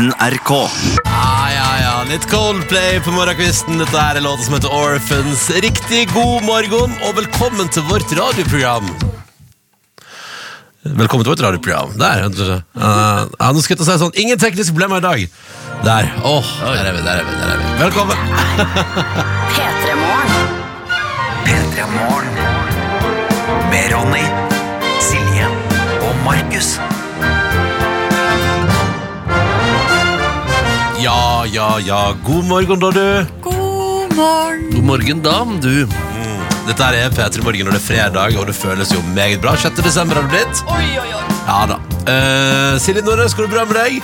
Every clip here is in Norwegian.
NRK. Ja, ja, ja. Litt Coldplay på morgenkvisten. Dette her er låta som heter Orphans. Riktig god morgen, og velkommen til vårt radioprogram. Velkommen til vårt radioprogram. Der. Uh, ja, nå skal jeg å si sånn Ingen tekniske problemer i dag. Der. Åh, der er vi, der er vi. der er vi Velkommen. P3 Morgen. P3 Morgen. Med Ronny, Silje og Markus. Ja. God morgen, da, du. God morgen. God morgen, dam, du. Dette her er P3 Morgen, og det er fredag, og det føles jo meget bra. 6. desember har det blitt. Oi, oi, oi. Ja da. Uh, Silje Nordnes, går det bra med deg?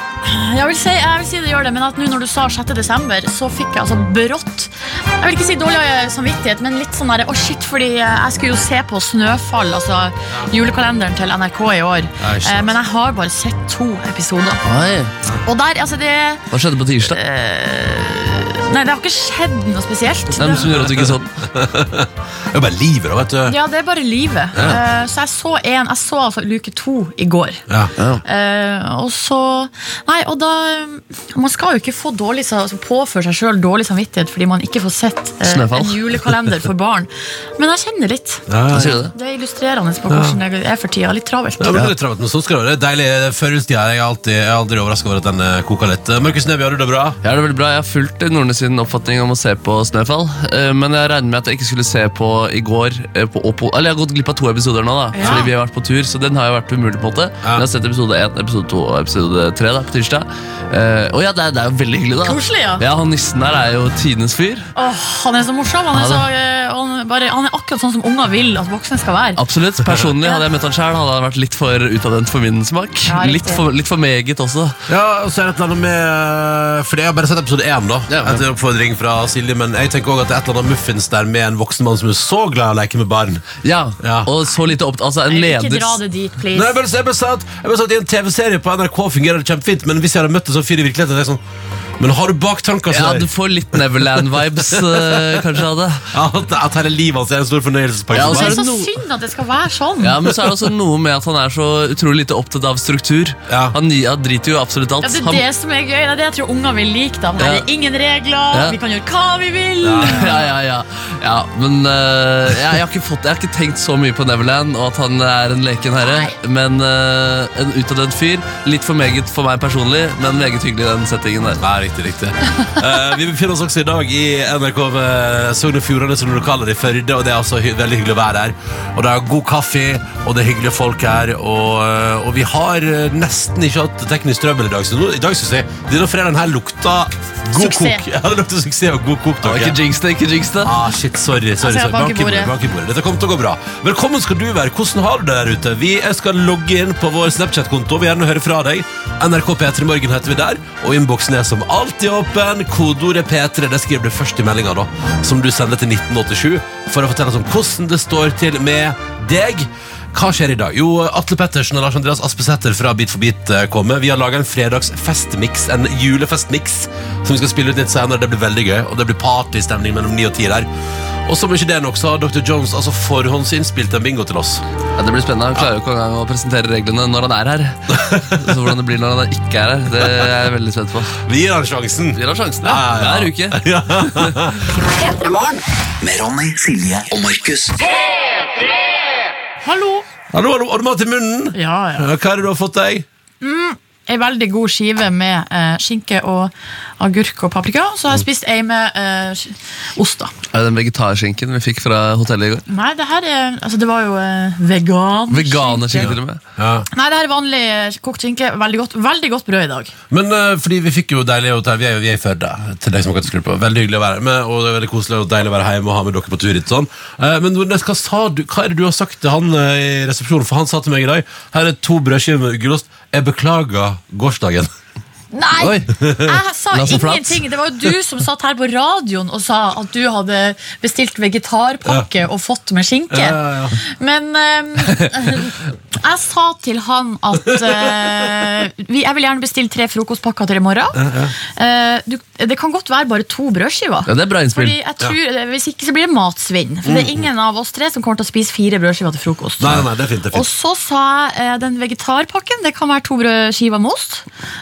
Jeg vil, si, jeg vil si det gjør det, men at nå når du sa 6. desember, så fikk jeg altså brått Jeg vil ikke si dårlig samvittighet, men litt sånn der, å shit, fordi jeg skulle jo se på Snøfall, altså julekalenderen til NRK i år. Nei, shit. Eh, men jeg har bare sett to episoder. Oi. Og der, altså det Hva skjedde på tirsdag? eh, Nei, det har ikke skjedd noe spesielt. Nei, men som gjør at du ikke så den? Det er bare livet, da, vet du. Ja, det er bare livet. Eh, så jeg så en, jeg så altså luke to i går. Ja. Eh, og så Nei, og da Man skal jo ikke få dårlig, altså påføre seg sjøl dårlig samvittighet fordi man ikke får sett eh, Snøfall. en julekalender for barn. Men jeg kjenner litt. Ja, jeg det? Det er illustrerende på hvordan det er for tida. Litt travelt. Ja, men er litt travelt, men så skal det være. Er deilig førjulstida. Jeg er alltid, jeg er aldri overraska over at den eh, koker litt. Eh, Markus Neby, har du det bra? Jeg har det veldig bra. Jeg har fulgt Nordnes sin oppfatning om å se på Snøfall. eh, Men jeg regner med at jeg ikke skulle se på i går. eh, På, Oppo. eller jeg har gått glipp av to episoder nå, da Ja. fordi vi har vært på tur. Så den har jo vært umulig. på en måte Men jeg har sett episode 1, episode 2 og episode 3 da, på tirsdag. Eh, og ja, det er, det er jo veldig hyggelig, da. Koselig, ja. Ja, Han nissen der er jo tidenes fyr. Åh, han er så morsom. Han er, Ja, så, han, bare, han er akkurat sånn som unger vil at voksne skal være. Absolutt. Personlig hadde jeg møtt han sjøl, hadde han vært litt for utadvendt for min smak. Ja, litt, for, litt for meget også. Ja, og så er det et eller annet med eh, For jeg har bare sett episode én, da. Ja, Etter oppfordring fra Silje. Men jeg tenker også at det er et eller annet muffins der med en voksen mann som er så glad i å leke med barn. Ja, Ja. Og så lite opp... Altså, en Nei, leder Ikke dra det dit, please. Nei, jeg bare, jeg bare sa at, jeg bare sa at I en TV-serie på NRK fungerer det kjempefint, men hvis jeg hadde møtt en sånn fyr i virkeligheten er jeg sånn, Men har du baktanker Ja, sånn du får litt Neverland-vibes, eh, kanskje, av det. at, at hele livet hans er en stor fornøyelsespakke? Ja, og det er er så no- synd at det skal være sånn. Ja, Men så er det også noe med at han er så utrolig lite opptatt av struktur. Ja. Han, han driter jo i absolutt alt. Ja, det er Han, det som er gøy. Det er det jeg tror unger vil like. da Her Ja. er ingen regler, Ja. vi kan gjøre hva vi vil. ja, ja, ja, ja. Men eh, jeg, jeg, har ikke fått, jeg har ikke tenkt så mye på Neverland og at han er en leken herre. Nei. Men eh, en utadvendt fyr. Litt for meget for meg personlig, men meget hyggelig i den settingen der. Ja, riktig, riktig. Eh, vi befinner oss også i dag i NRK ved Sogn og Fjordane, som du kaller det, i Førde. Og det er altså hy veldig hyggelig å være her. Og det er god kaffe, og det er hyggelige folk her. Og, eh, og vi har eh, nesten ikke hatt teknisk trøbbel i dag, så nå, i dag synes jeg denne fredagen her lukta god Suksess. kok. Ja, det lukta suksess og god kok. Ja, dere. ikke jinx det, ikke jinx det. Ah, shit, sorry, sorry, Altså, sorry. bank i Bank bordet, bordet. bank i bordet. Dette kommer til å gå bra. Velkommen skal du være. Hvordan har du det der ute? Vi skal logge inn på vår Snapchat-konto. Vi vil gjerne høre fra deg. NRK P3 Morgen heter vi der. Og innboksen er som alltid åpen. Kodeordet P3 det skriver du først i meldinga, da. Som du sender til 1987 for å fortelle oss om hvordan det står til med deg. Hva skjer i dag? Jo, Atle Pettersen og Lars Andreas Aspesæter fra Bit for bit eh, kommer. Vi har laga en fredagsfestmiks, en julefestmiks, som vi skal spille ut litt senere. Det blir veldig gøy, og det blir partystemning mellom ni og ti der. Og som ikke det nok, så har Dr. Jones altså forhåndsinnspilt en bingo til oss. Ja, det blir spennende. Han klarer jo ikke engang å presentere reglene når han er her. Så hvordan det blir når han ikke er her, det er jeg veldig spent på. Vi gir han sjansen. Vi har sjansen, Ja, ja. ja. Hver uke. P3 Med Ronny, Silje og Markus. Hallo. Hallo, hallo, har du mat i munnen? Ja, ja. Hva er det du har fått deg? Ei veldig god skive med eh, skinke og agurk og paprika. Så har jeg spist ei med eh, ost. da Er det den vegetarskinken vi fikk fra hotellet i går? Nei, det her er Altså, det var jo eh, vegan. Veganerskinke til og med. Ja. Nei, det her er vanlig eh, kokt skinke. Veldig godt Veldig godt brød i dag. Men eh, fordi vi fikk jo deilig hotell Vi er jo vi er i Førde, til deg som kan skru på. Veldig hyggelig å være med, og det er veldig koselig og deilig å være hjemme og ha med dere på tur hit. sånn Eh, Men Nordnes, hva, sa du, hva er det du har sagt til han eh, i resepsjonen? For han sa til meg i dag Her er to brødskiver med gulost. Jeg beklager gårsdagen. Nei! Jeg sa ingenting. Det var jo du som satt her på radioen og sa at du hadde bestilt vegetarpakke og fått med skinke. Ja, ja, ja. Men um, jeg sa til han at uh, vi, jeg vil gjerne bestille tre frokostpakker til i morgen. Uh, du, det kan godt være bare to brødskiver. Ja, det er bra innspill. Tror, eh, Hvis ikke så blir det matsvinn. For det er ingen av oss tre som kommer til å spise fire brødskiver til frokost. Nei, nei, det er fint. det er Og så sa jeg uh, den vegetarpakken Det kan være to brødskiver med ost.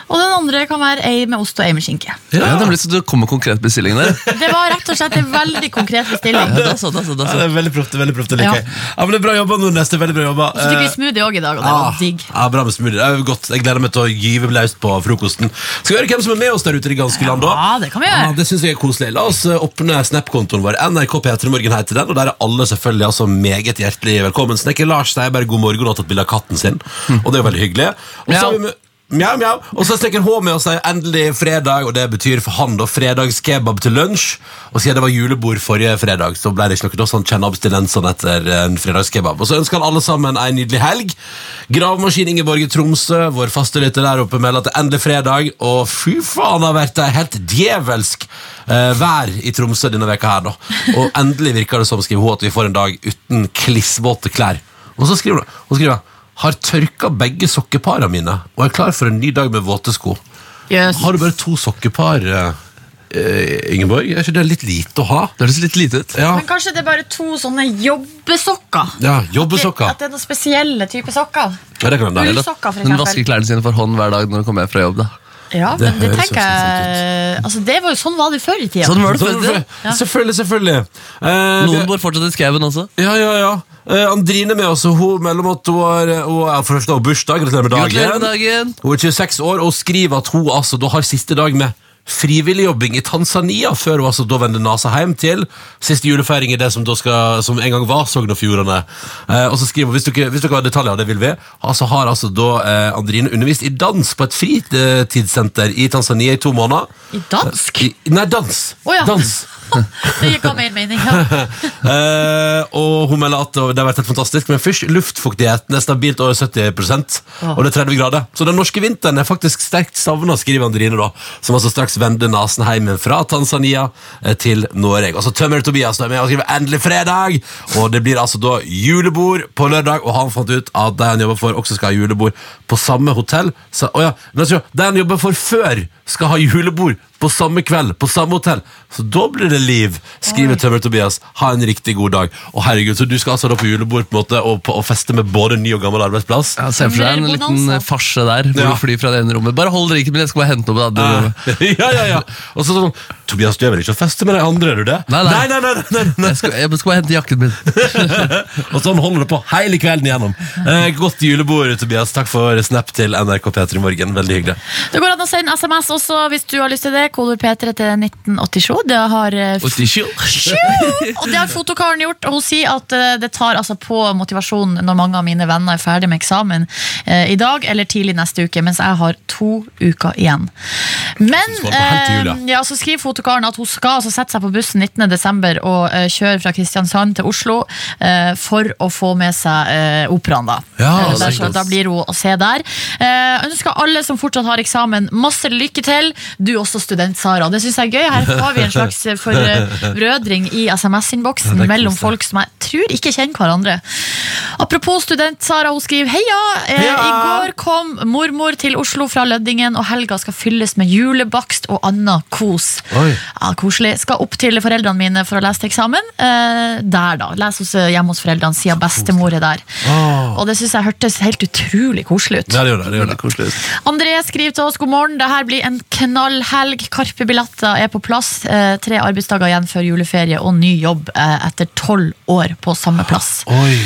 Og den andre kan være ei med ost og ei med skinke. Ja, det blir så du kom med konkret bestilling der. Det var rett og slett en veldig konkret bestilling. Ja, da så, da så, da Ja, det er veldig proft, veldig proft, like. Ja. Ja, men det er bra jobba, Nordnes. Det er veldig bra jobba. Så fikk vi Eh, smoothie òg i dag, og det ah, var digg. ja, bra med smoothie. Det er godt. Jeg gleder meg til å gyve løs på frokosten. Skal vi høre hvem som er med oss der ute i det ganske land, da? Ja, det kan vi gjøre. Ja, det synes jeg er koselig. La oss eh, åpne Snap-kontoen vår. NRK P3 Morgen heter den, og der er alle selvfølgelig altså meget hjertelig velkommen. Snekker Lars sier bare god morgen og har tatt bilde av katten sin, og det er veldig hyggelig. Og så har vi med Mjau, mjau. Og så stikker H med og sier endelig fredag, og det betyr for han da fredagskebab til lunsj. Og siden det var julebord forrige fredag, så ble det ikke noe sånn kjenne abstinensene etter en fredagskebab. Og så ønsker han alle sammen en nydelig helg. Gravemaskin Ingeborg i Tromsø, vår faste lytter der oppe, melder at det er endelig fredag, og fy faen har vært det helt djevelsk uh, vær i Tromsø denne veka her, da. Og endelig virker det som, skriver hun, at vi får en dag uten klissvåte klær. Og så skriver hun, hun skriver, har tørka begge sokkeparene mine, og er klar for en ny dag med våte sko. Yes. Har du bare to sokkepar, eh, eh, Ingeborg? Er ikke det litt lite å ha? Det høres litt lite ut. Ja, Men kanskje det er bare to sånne jobbesokker? ja jobbesokker. At det er noen spesielle typer sokker? Ja, det kan hende. Ullsokker, for Hun vasker klærne sine for hånd hver dag når hun kommer hjem fra jobb. da Ja, Det men det tenker jeg altså, det var jo Sånn var det før i tida. Sånn var det Sånn, før. Ja. Selvfølgelig, selvfølgelig. Eh, Noen bor fortsatt i skauen også. Ja, ja, ja. Eh, Andrine med oss, og hun melder om at hun har, hun er for første bursdag. Gratulerer med dagen. Gratulerer med dagen! Hun er 26 år og skriver at hun altså da har siste dag med frivilligjobbing i Tanzania, før hun altså da vendte nasa hjem til siste julefeiring i det som, skal, som en gang var Sogn og Fjordane. Eh, og så skriver hun, hvis dere, hvis dere har detaljer, det vil vi, altså har altså da eh, Andrine undervist i dans på et fritidssenter i Tanzania i to måneder. I dansk? I, nei, dans. Oh, ja. Dans. Det av mer mening. Ja. Eh, og hun melder at det har vært helt fantastisk Men først luftfuktigheten er stabilt over 70% Og det er 30 grader Så den norske vinteren er faktisk sterkt savnet Skriver Andrine da Som altså straks vender nasen hjem fra Tanzania eh, Til Norge Og så tømmer Tobias da med og skriver endelig fredag Og det blir altså da julebord på lørdag Og han fant ut at det han jobber for Også skal ha julebord på samme hotell Så, oh ja, Det han jobber for før Skal ha julebord på samme kveld, på samme hotell. Så da blir det liv, skriver Tømmer Tobias. Ha en riktig god dag. Og herregud, Så du skal altså da på julebord på en måte og, på, og feste med både ny og gammel arbeidsplass? Ja, Se for deg en liten eh, farse der, hvor Ja. du flyr fra det ene rommet. Bare hold dere ikke med, jeg skal bare hente noe på det andre rommet. ja, ja, ja. Og så sånn Tobias, du er vel ikke å feste med de andre, er du det? Nei, nei. nei, nei, nei, nei, nei. Jeg skal, jeg skal bare hente jakken min. Og sånn holder det på hele kvelden igjennom. Eh, godt julebord, Tobias. Takk for snap til NRK P3 i morgen. Veldig hyggelig. Det går an å sende SMS også hvis du har lyst til det. Kodord P3 til 1987. Det har eh, Og det har fotokaren gjort, og hun sier at eh, det tar altså på motivasjonen når mange av mine venner er ferdig med eksamen eh, i dag eller tidlig neste uke, mens jeg har to uker igjen. Men eh, ja, så skriver fotokaren at hun skal altså sette seg på bussen 19. desember og eh, kjøre fra Kristiansand til Oslo eh, for å få med seg eh, operaen. Da. Ja, der, så, da blir hun å se der. Eh, ønsker alle som fortsatt har eksamen, masse lykke til. Du også, student Sara. Det syns jeg er gøy. Her har vi en slags eh, forbrødring i SMS-innboksen er mellom folk som jeg tror ikke kjenner hverandre. Apropos student Sara, hun skriver Heia! Eh, I går kom mormor til Oslo fra Løddingen, og helga skal fylles med julebakst og anna kos. Ja, Koselig. Skal opp til foreldrene mine for å lese til eksamen. Eh, der, da. Les hos, hjemme hos foreldrene, siden bestemor er der. Oh. Og det syns jeg hørtes helt utrolig koselig ut. Ja, det gjør det. det, gjør det. André skriver til oss god morgen. Det her blir en knallhelg. Karpe-billetter er på plass. Eh, tre arbeidsdager igjen før juleferie og ny jobb eh, etter tolv år på samme plass. Oi.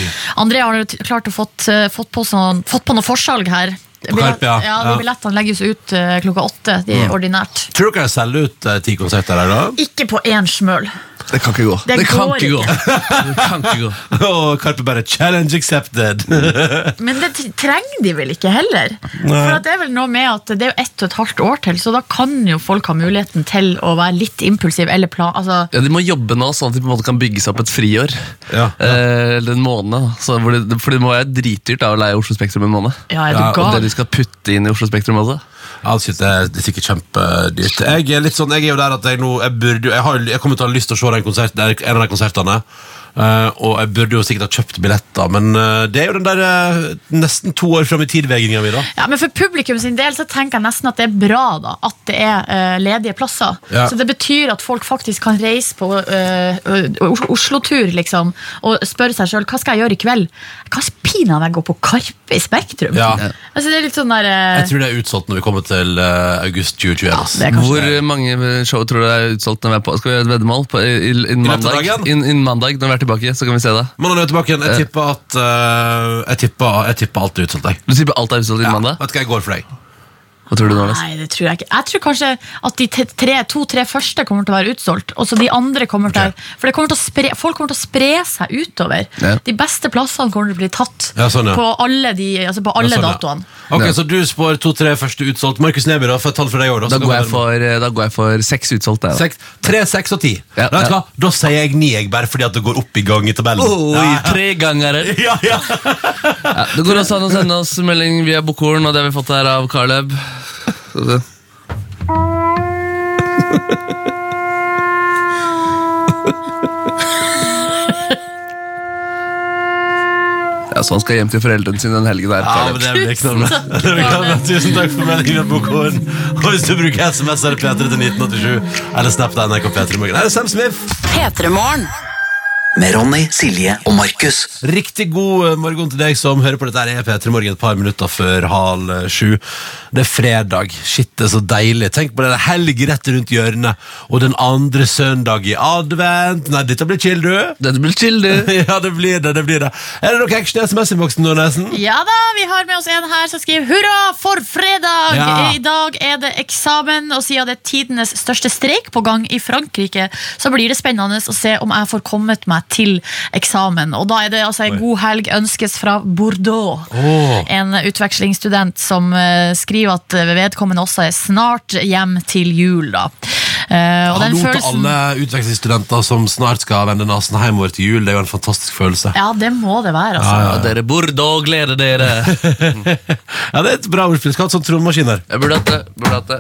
André har klart å fått, eh, fått, på, sånn, fått på noe forsalg her. Karpe, ja. ja, de Ja. Billettene legges ut eh, klokka åtte, de ordinært. Tror dere jeg selger ut eh, ti konserter der, da? Ikke på én smøl. Det kan ikke gå. Det kan går ikke gå. Det kan ikke gå. Og Karpe bare 'challenge accepted'. Men det trenger de vel ikke heller? Nei. For at det er vel noe med at det er jo ett og et halvt år til, så da kan jo folk ha muligheten til å være litt impulsiv eller plan... Altså, Ja, De må jobbe nå, sånn at de på en måte kan bygge seg opp et friår. Ja. Eh, eller en måned. det, for det må være dritdyrt da, å leie Oslo Spektrum en måned. ja, er du det gal? De skal putte inn i Oslo Spektrum også. Ja, det, er, det er sikkert kjempedyrt. Jeg er litt sånn, jeg er jo der at jeg nå Jeg, burde, jeg, har, jeg kommer til å ha lyst til å se den konsert, en av de konsertene. Eh, og jeg burde jo sikkert ha kjøpt billetter, men uh, det er jo den der uh, nesten to år fram i tid-vegginga mi, da. Ja, men For publikum sin del så tenker jeg nesten at det er bra da at det er ledige plasser. Ja. Så Det betyr at folk faktisk kan reise på Oslo-tur liksom, og spørre seg sjøl hva skal jeg gjøre i kveld. Kanskje pinadø meg gå på Karpe i Spektrum? Ja. Altså, det er litt sånn der Jeg tror det er utsolgt når vi kommer til august 2021. ass. det er Hvor mange show tror du er utsolgt når vi er på? Skal vi gjøre et veddemål på, i- i- innen mandag? in, in mandag, når vi er tilbake, så kan vi se det. Mandag er tilbake igjen. Jeg tipper at eh, jeg, tipper, jeg tipper alt er utsolgt. Jeg. Du tipper alt er utsolgt innen mandag? vet du hva jeg går for deg? Hva tror du, Nordnes? Nei, det tror jeg ikke. Jeg tror kanskje at de tre, to-tre første kommer til å være utsolgt. Og så de andre kommer til For det kommer til å spre, folk kommer til å spre seg utover. Ja. De beste plassene kommer til å bli tatt Ja, sånn, ja. på alle, de, altså på alle Ja, sånn, ja. datoene. Ok, Ja. Så du spår to-tre første utsolgt. Markus Neby, da, for et tall for deg òg. Da går, jeg for, eh, da går jeg for seks utsolgte. Seks, tre, seks og ti. Ja, Vet du ja. hva? Da sier jeg ni, jeg, bare fordi at det går opp i gang i tabellen. Oi! Ja, ja. Ja, det går også an å sende oss melding via Bokhorn, og det har vi fått her av Carleb. Skal vi se. Ja, så han skal hjem til foreldrene sine den helgen der. Ja, men det blir. Det blir knallbra. Tusen takk for meldingen, Bokhorn. Og hvis du bruker SMS, er det P3 til 1987, eller Snap til NRK P3 Morgen. Her er Sam Smith. P3 Morgen. Med Ronny, Silje og Markus. Riktig god eh, morgen til deg som hører på dette. her er P3 Morgen et par minutter før halv eh, sju. Det er fredag. Shit, det er så deilig. Tenk på det, det er helg rett rundt hjørnet, og den andre søndag i advent. Nei, dette blir chill, du. Dette blir chill, du. Ja, det blir det. det blir det. Er det noe action i SMS-innboksen nå, Nesen? Ja da, vi har med oss en her som skriver Hurra for fredag! Ja. I dag er det eksamen, og siden det er tidenes største streik på gang i Frankrike, så blir det spennende å se om jeg får kommet meg til eksamen. Og da er det altså en god helg ønskes fra Bordeaux. Oh. En utvekslingsstudent som eh, skriver at vedkommende også er snart hjem til jul, da. Eh, og den Hallo til følelsen alle utvekslingsstudenter som snart skal vende nesen hjemover til jul. Det er jo en fantastisk følelse. Ja, det må det være, altså. Ja, dere burde og glede dere. Ja, det er et bra ordspill. Skal ha sånn trommaskin her. Jeg burde hatt det. Burde hatt det.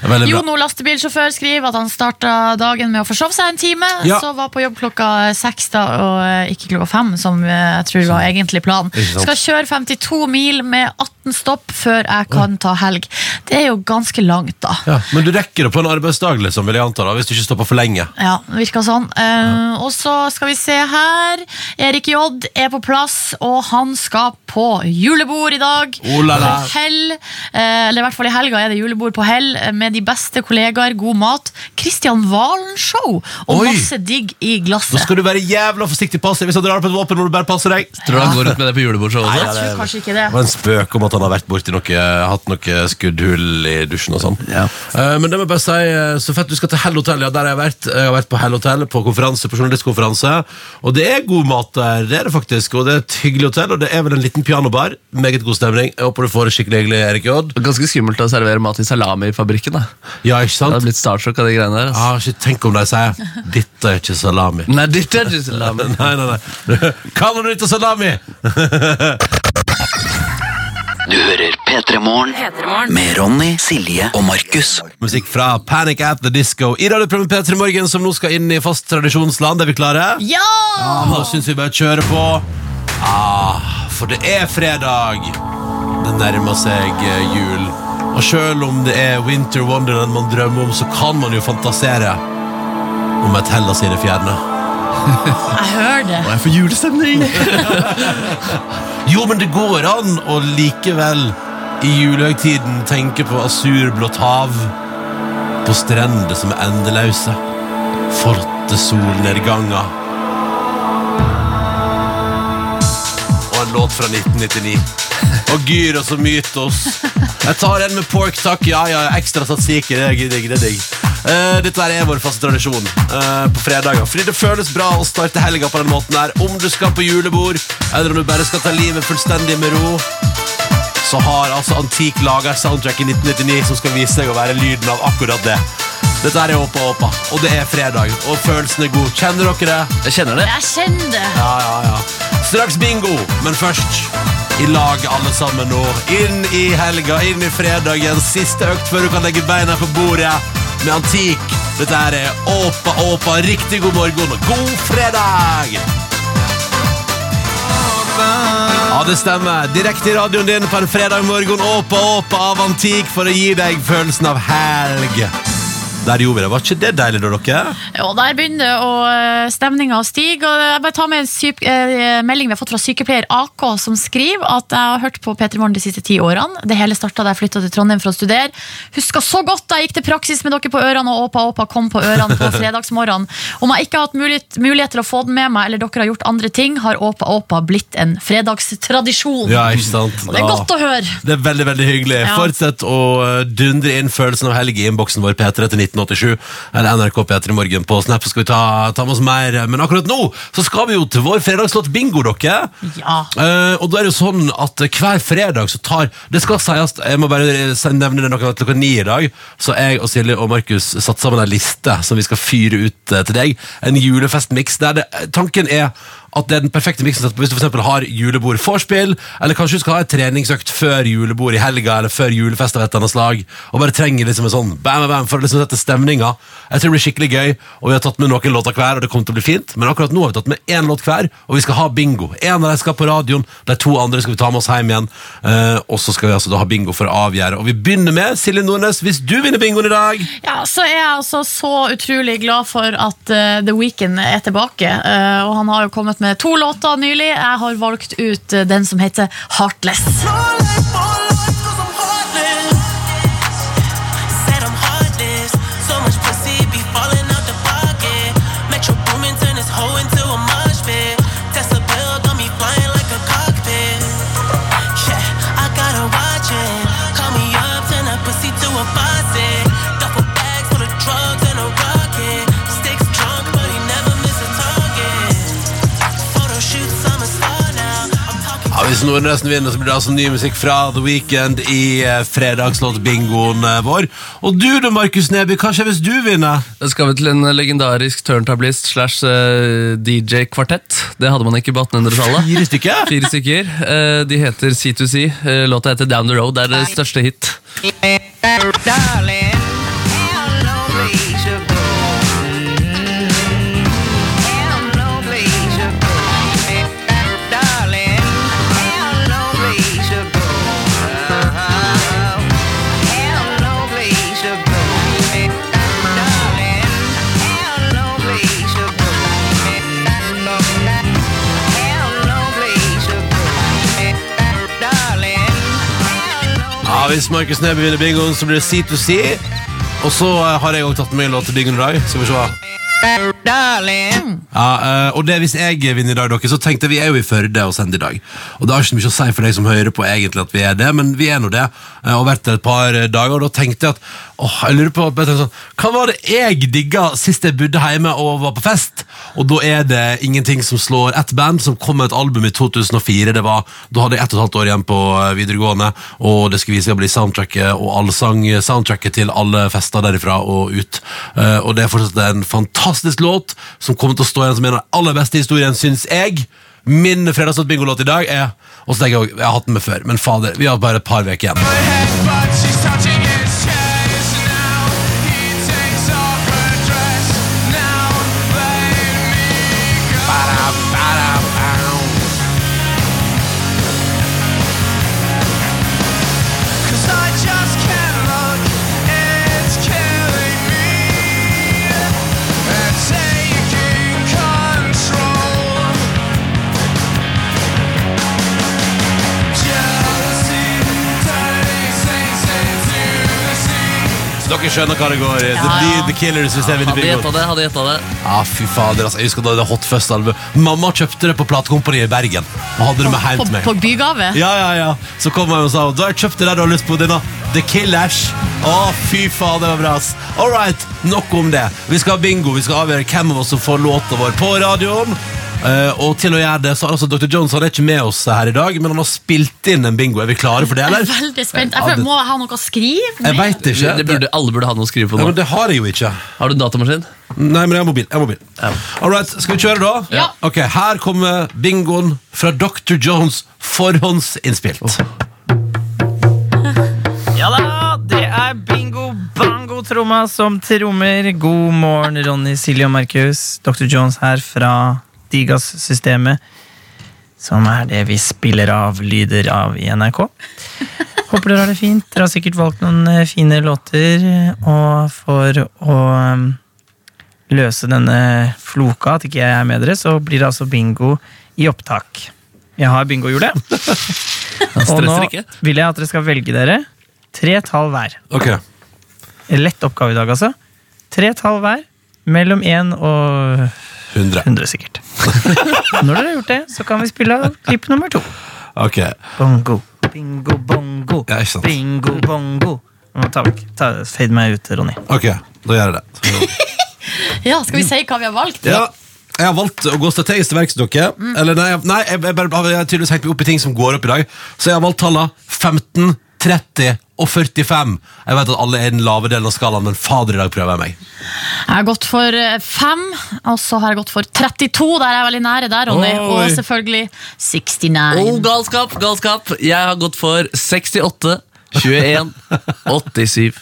Det Veldig bra. Jono lastebilsjåfør skriver at han starta dagen med å forsove seg en time. Ja. Så var på jobb klokka seks da, og eh, ikke klokka fem, som eh, jeg tror var egentlig planen. Skal kjøre 52 mil med 18 stopp før jeg kan ta helg. Det er jo ganske langt, da. Ja, men du rekker det på en arbeidsdag, liksom, vil jeg anta, da, hvis du ikke stopper for lenge. Ja, det virka sånn. Eh, og så skal vi se her. Erik J er på plass, og han skal på julebord i dag. Oh la la. På Hell, Uh, eller i hvert fall i helga er det julebord på Hell eh, med de beste kollegaer, god mat. Kristian Valen-show og Oi. masse digg i glasset. Nå skal du være jævla forsiktig passiv. Hvis han drar på et våpen, må du bare passe deg. Tror du han går ut med det på julebordshowet? Nei, også? ja, Jeg tror kanskje ikke det. Det var en spøk om at han har vært borti noe, hatt noe skuddhull i dusjen og sånn. Ja. Uh, men det må jeg bare si, så fett du skal til Hell Hotel. Ja, der har jeg vært. Jeg har vært på Hell Hotel på konferanse, på journalistkonferanse. Og det er god mat der, det er det faktisk. Og det er et hyggelig hotell, og det er vel en liten pianobar. Meget god stemning. Jeg håper du får det skikkelig hyggelig, Erik J. Ganske skummelt å servere mat i salamifabrikken. da Ja, ikke Jeg Det hadde blitt startsjokk av de greiene der. Altså. Ah, tenk om de sier 'dette er ikke salami'. Nei, dette er ikke salami. Nei, nei, nei. Kaller du dette salami? Du hører P3 Morgen med Ronny, Silje og Markus. Musikk fra Panic at the Disco i radioprogrammet P3 Morgen, som nå skal inn i fast tradisjonsland. Er vi klare? Ja! Da syns vi bare kjører på. Ah, for det er fredag. Det nærmer seg eh, jul. Og sjøl om det er Winter Wonderland man drømmer om, så kan man jo fantasere om et Hellas i det fjerne. Jeg hører det. Og jeg får julestemning! Jo, men det går an å likevel i julehøgtiden tenke på asurblått hav, på strender som er endeløse, forte solnedganger. Og en låt fra 1999. Og gyros og mytos. Jeg tar en med pork, takk. Ja, ja, ekstra tzatziki. Det er digg. Det er digg. uh, dette er vår faste tradisjon uh, på fredager. Fordi det føles bra å starte helga på den måten her. Om du skal på julebord, eller om du bare skal ta livet fullstendig med ro, så har altså Antik laga soundtrack i 1999 som skal vise seg å være lyden av akkurat det. Dette er Åpa Åpa, og det er fredag, og følelsen er god. Kjenner dere det? Jeg kjenner det. Jeg kjenner det. Ja, ja, ja. Straks bingo, men først i lag alle sammen nå. Inn i helga, inn i fredagen. Siste økt før du kan legge beina på bordet med antikk. Dette her er Åpa Åpa. Riktig god morgen og god fredag! Ja, det stemmer. Direkte i radioen din på en fredag morgen. Åpa Åpa av antikk for å gi deg følelsen av helg. Der gjorde vi det. Var ikke det deilig, da, dere? Jo, der begynner å eh, stemninga å stige. Og jeg bare tar med en syk, eh, melding vi har fått fra sykepleier AK, som skriver at jeg har hørt på P3 Morgen de siste ti årene. Det hele starta da jeg flytta til Trondheim for å studere. Husker så godt da jeg gikk til praksis med dere på ørene, og Åpa Åpa kom på ørene på fredagsmorgenen. Om jeg ikke har hatt mulighet, mulighet til å få den med meg, eller dere har gjort andre ting, har Åpa Åpa blitt en fredagstradisjon. Ja, ikke sant? Og det er godt å høre. Det er veldig, veldig hyggelig. Ja. Fortsett å uh, dundre inn følelsen av helg i innboksen vår P3 til 1987, eller NRK P3 Morgen på Snap, så skal vi ta, ta med oss mer. Men akkurat nå så skal vi jo til vår fredagslåt bingo, dere. Ja. Uh, og da er det jo sånn at hver fredag så tar Det skal sies, jeg må bare nevne det noe klokka ni i dag. Så jeg og Silje og Markus satt sammen en liste som vi skal fyre ut eh, til deg. En julefestmiks der det, tanken er at det er den perfekte miksen hvis du for har julebord vorspiel, eller kanskje du skal ha et treningsøkt før julebord i helga, eller før julefest av et eller annet slag, og bare trenger liksom en sånn bam, bam, for å liksom sette stemninga. Jeg tror det blir skikkelig gøy, og vi har tatt med noen låter hver, og det kommer til å bli fint, men akkurat nå har vi tatt med én låt hver, og vi skal ha bingo. En av dem skal på radioen, de to andre skal vi ta med oss hjem igjen, uh, og så skal vi altså da ha bingo for å avgjøre. Og vi begynner med Silje Nordnes, hvis du vinner bingoen i dag. Ja, så er jeg altså så utrolig glad for at uh, The Weekend er tilbake. uh, og han har jo kommet med to låter nylig. Jeg har valgt ut eh, den som heter Heartless. Nordnesen vinner, så blir det altså ny musikk fra The Weekend i eh, fredagslåtbingoen eh, vår. Og du da, Markus Neby, hva skjer hvis du vinner? Da skal vi til en legendarisk turntablist slash eh, DJ-kvartett. Det hadde man ikke på 1800-tallet. Fire stykker? Fire stykker. Eh, De heter C2C. Eh, Låta heter Down the Road. Det er deres største hit. Darling, Hvis Markus Neby vinner bingoen, så blir det C2C. Og så eh, har jeg også tatt med en låt til bingoen i dag. Skal vi se. Ja, eh, og det Hvis jeg vinner i dag, dere, så tenkte jeg vi er jo i Førde og sender i dag. Og Det har ikke mye å si for deg som hører på, egentlig at vi er det, men vi er nå det. eh, Og vært det et par dager. Og da tenkte jeg at åh, jeg lurer på bare tenkte sånn, Hva var det jeg digga sist jeg bodde hjemme og var på fest? Og da er det ingenting som slår ett band som kom med et album i 2004. Det var, Da hadde jeg ett og et halvt år igjen på eh, videregående, og det skulle vise seg å bli soundtracket og allsang soundtracket til alle fester derifra og ut. Uh, Og det er fortsatt en fantastisk låt som kommer til å stå igjen som en av de aller beste historiene, syns jeg. Min fredagsnatt-bingolåt i dag er Og så tenker jeg også, jeg har hatt den med før, men fader, vi har bare et par uker igjen. Dere skjønner hva det går i. Det ja, The Killers hvis jeg Hadde gjetta det. hadde gjetta det Ja, fy fader, altså. Jeg husker da det Hot Fuzz-albumet. Mamma kjøpte det på platekompaniet i Bergen. Og hadde det med hjem På, til meg. på bygave. Ja, ja, ja. Så kom jeg og sa Da har jeg kjøpt det der du har lyst på denne The Killers. Å, fy faen, det var bra. ass. All right, nok om det. Vi skal ha bingo. Vi skal avgjøre hvem av oss som får låta vår på radioen. Eh, og til å gjøre det, så har altså Dr. Jones han er ikke med oss her i dag, men han har spilt inn en bingo. Er vi klare for det, Jeg eller? er veldig spent. Jeg føler, må jeg ha noe å skrive? Jeg veit ikke. Det burde, alle burde ha noe å skrive på Ja, nå. men det har jeg jo ikke. Har du en datamaskin? Nei, men jeg har mobil. Jeg har mobil. All right, Skal vi kjøre, da? Ja. Ok, Her kommer bingoen fra Dr. Jones forhåndsinnspilt. Ja da, det er bingo bango tromma som trommer. God morgen, Ronny, Silje og Markus. Dr. Jones her fra Digas-systemet. Som er det vi spiller av lyder av i NRK. Håper dere har det fint. Dere har sikkert valgt noen eh, fine låter. Og for å um, løse denne floka, at ikke jeg er med dere, så blir det altså bingo i opptak. Jeg har bingohjulet. Og nå vil jeg at dere skal velge dere tre tall hver. Ok, Lett oppgave i dag, altså. Tre tall hver. Mellom én og 100. 100, sikkert. Når dere har gjort det, så kan vi spille av klipp nummer to. Ok, Bongo, bingo, bongo. Ja, ikke sant. Bingo, bongo. Nå tar vi ta, Fade meg ut, Ronny. ok, da gjør jeg det. Ja, Skal vi si hva vi har valgt? Ja, jeg har valgt å gå strategisk til verks, dere. Eller nei, jeg- nei jeg, jeg, bare- jeg har tydeligvis hengt meg opp i ting som går opp i dag. Så jeg har valgt tallene 15, 30 og 45. Jeg vet at alle er i den lave delen av skalaen, men fader, i dag prøver jeg meg. Jeg har gått for 5, og så har jeg gått for 32. Der er jeg veldig nære der, Ronny. Oi. Og selvfølgelig 69. Oh, galskap, galskap! Jeg har gått for 68, 21, 87.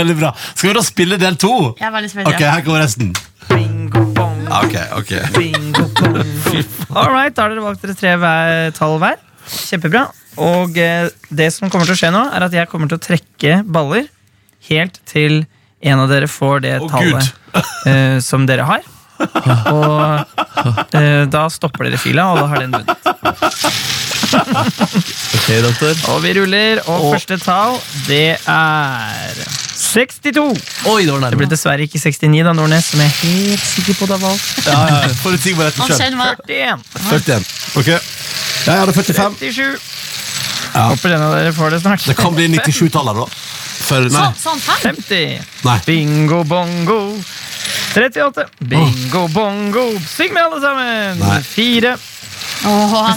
Veldig bra. Skal vi da spille del to? Jeg er veldig spennende. Ok, her kommer resten. Bingo, bong. Ok, ok. bingo, bong. All right, da har dere valgt dere tre hver, tall hver. Kjempebra. Og eh, det som kommer til å skje nå, er at jeg kommer til å trekke baller helt til en av dere får det oh, tallet eh, som dere har. Og eh, da stopper dere fila, og da har den vunnet. Ok, doktor. Og vi ruller, og første tall, det er 62. Oi, det Det ble dessverre ikke 69, da, Nordnes, som jeg er helt sikker på du har valgt. Ja, ja, Forutsigbarheten sjøl. kjenner meg. 41. 41. Ok. Jeg hadde 45. 37. Håper en av dere får det snart. Det kan bli 97-tallet, da. For, nei. Sånn, sånn fem. 50. Nei. Bingo bongo. 38. Bingo bongo. Syng med alle sammen. Nei. 4. Åh,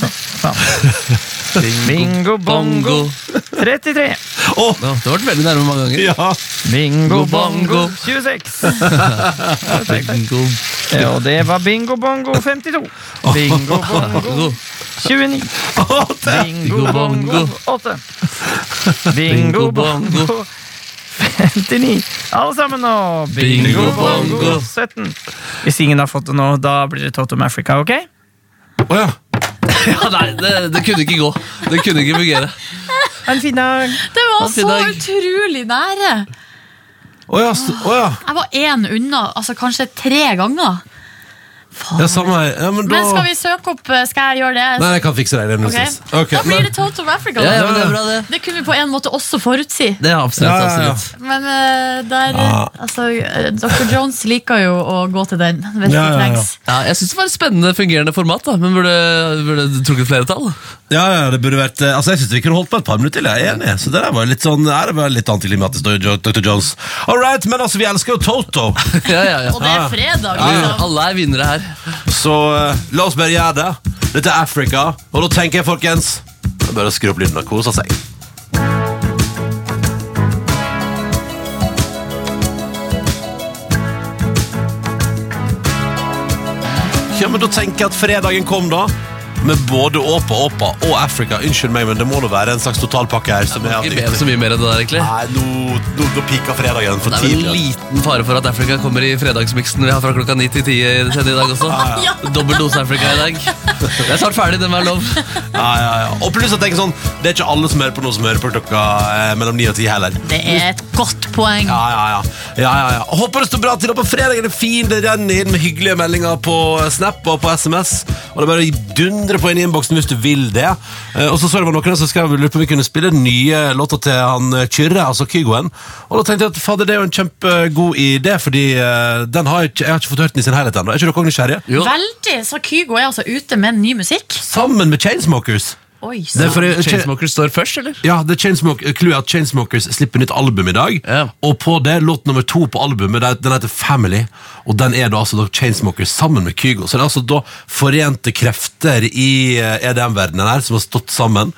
Bingo bongo. 33. Oh. Ja, det har vært veldig nærme mange ganger. ja. Bingo bongo. bongo. 26. Bingo. Ja, Og det var bingo bongo 52. Bingo bongo 29. Bingo bongo 8. Bingo bongo 59. Alle sammen nå. Bingo bongo bongo. 17. Hvis ingen har fått det nå, da blir det Totem Africa, ok? Å ja. Ja, nei, det, det kunne ikke gå. Det kunne ikke fungere. Ha en fin dag. det var så dag. utrolig nære. Å ja. oh, ja. Jeg var én unna, altså kanskje tre ganger. Ja. Samme her. Ja, men da Men skal vi søke opp eh, Skal jeg gjøre det? Nei, jeg kan fikse det. det okay. noe Ok. stress. Ok, da blir det Total Africa. Ja, ja, men det er bra, det. Det kunne vi på en måte også forutsi. Det er absolutt, Ja, ja, ja. absolutt. Men uh, der Ja. altså, eh, Dr. Jones liker jo å gå til den hvis Ja, ja, ja. Ja, jeg syns det var et spennende fungerende format, da, men burde, burde trukket flere tall? Ja, ja, det burde vært eh, Altså, Jeg synes vi kunne holdt på et par minutter til. Jeg er enig. Så det der var litt sånn Er det var litt antiklimatisk, Dr. Jones. All right, men altså, vi elsker jo Toto. Ja, ja, ja. Og det er fredag, Ja, liksom. Alle er vinnere her. Så uh, la oss bare gjøre det. Dette er Africa, og da tenker jeg, folkens det er Bare å skru opp lyden og kose seg. Ja, men Da tenker jeg at fredagen kom, da. Med både Åpa Åpa og Africa. Unnskyld meg, men det må da være en slags totalpakke her. som er Ikke så mye mer enn det der, egentlig. Nei, nå, nå, nå pika fredagen for tidlig. Det er vel en liten fare for at Africa kommer i fredagsmiksen vi har fra klokka 9 til 10 sendte i dag også. Ja. Dobbel dose Africa i dag. Det er snart ferdig, den var lov. Ja, ja, ja. Og pluss at jeg sånn, det er ikke alle som hører på noe som hører på klokka eh, mellom 9 og 10 heller. Det er et godt poeng. Ja, ja, ja. ja, ja, ja. Håper det står bra til. og På fredag er det fin. Det renner inn med hyggelige meldinger på Snap og på SMS. Og det er bare å dundre på inn i innboksen hvis du vil det. Eh, Og så så det var noen som skrev lurte på om vi kunne spille den nye låta til han eh, Kyrre, altså Kygoen. Og da tenkte jeg at fader, det er jo en kjempegod idé, fordi eh, den har jeg, ikke, jeg har ikke fått hørt den i sin helhet ennå. Er ikke dere nysgjerrige? Veldig, så Kygo er altså ute med ny musikk. Sammen med Chainsmokers. Oi, Det er for- fordi- Chainsmokers står først, eller? Ja, det er Chainsmok Clouet er at Chainsmokers slipper nytt album i dag. Ja. Og på det, låt nummer to på albumet, det den heter Family. Og den er da altså da Chainsmokers sammen med Kygo. Så det er altså da forente krefter i eh, EDM-verdenen her som har stått sammen.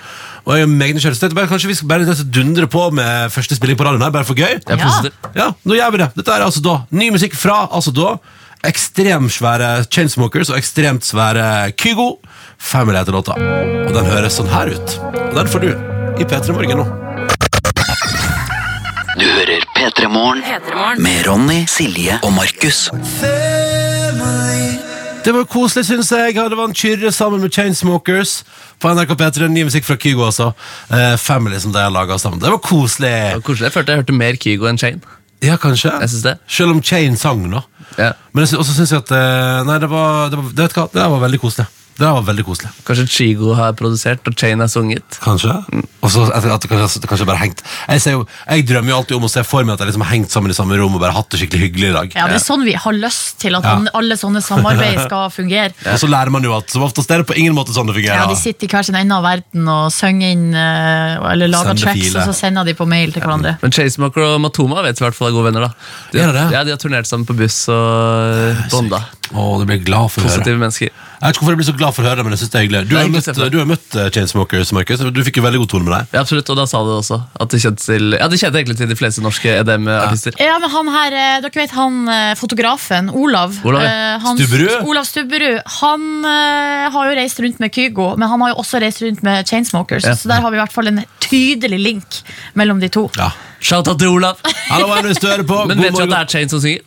Og jeg er meget nysgjerrig. Så jeg tenkte bare, Kanskje vi skal bare dundre på med første spilling på radioen her, bare for gøy? Jeg er Ja. positiv. Ja, nå gjør vi det. Dette er altså da ny musikk fra altså da ekstremt svære Chainsmokers og ekstremt svære Kygo. Family heter låta. Og den høres sånn her ut. Og den får du i P3 Morgen nå. Du hører P3 Morgen med Ronny, Silje og Markus. Det var koselig, syns jeg. Hadde en kyrre sammen med Chainsmokers på NRK P3. Ny musikk fra Kygo, altså. Eh, Family som de har laga sammen. Det var koselig. Det var koselig. Jeg følte jeg hørte mer Kygo enn Chain. Ja, kanskje. Jeg synes det. Selv om Chain sang, da. Ja. Men jeg også syns jeg at eh, Nei, det var, det var, det vet? Det var veldig koselig. Det var veldig koselig. Kanskje Chigo har produsert, og Chain har sunget. Kanskje. Og så at, at det kanskje, det kanskje bare hengt jeg, ser jo, jeg drømmer jo alltid om å se for meg at jeg liksom har hengt sammen i samme rom og bare hatt det skikkelig hyggelig i dag. Ja, det er sånn vi har lyst til at Ja. alle sånne samarbeid skal fungere. Og så lærer man jo at som oftest er det på ingen måte sånn det fungerer. Ja, De sitter i hver sin ende av verden og synger inn eh, eller lager Sende tracks, file. og så sender de på mail til hverandre. Men Chasemaker og Matoma vet i hvert fall er gode venner. da de, det det? Ja, de har turnert sammen på buss og bonda. Å, det blir glad for å høre. Positive mennesker. Jeg vet ikke hvorfor jeg blir så glad for å høre det, men jeg synes det er hyggelig. Du Det er har hyggelig å møtt, se på. du har møtt eh, Chainsmokers, Markus. Du fikk jo veldig god tone med deg. Ja, absolutt, og da sa du det også. At de kjente til Ja, de kjente egentlig til de fleste norske EDM-artister. Ja, men han her, eh, Dere vet han eh, fotografen, Olav. Olav, ja. eh, han- Stubberud? Olav Stubberud. Han eh, har jo reist rundt med Kygo, men han har jo også reist rundt med Chainsmokers. Ja. Så der har vi i hvert fall en tydelig link mellom de to. Ja. Shout-out til Olav! Hallo, er du hører på. Men God vet du at morgen. det er Chain som synger?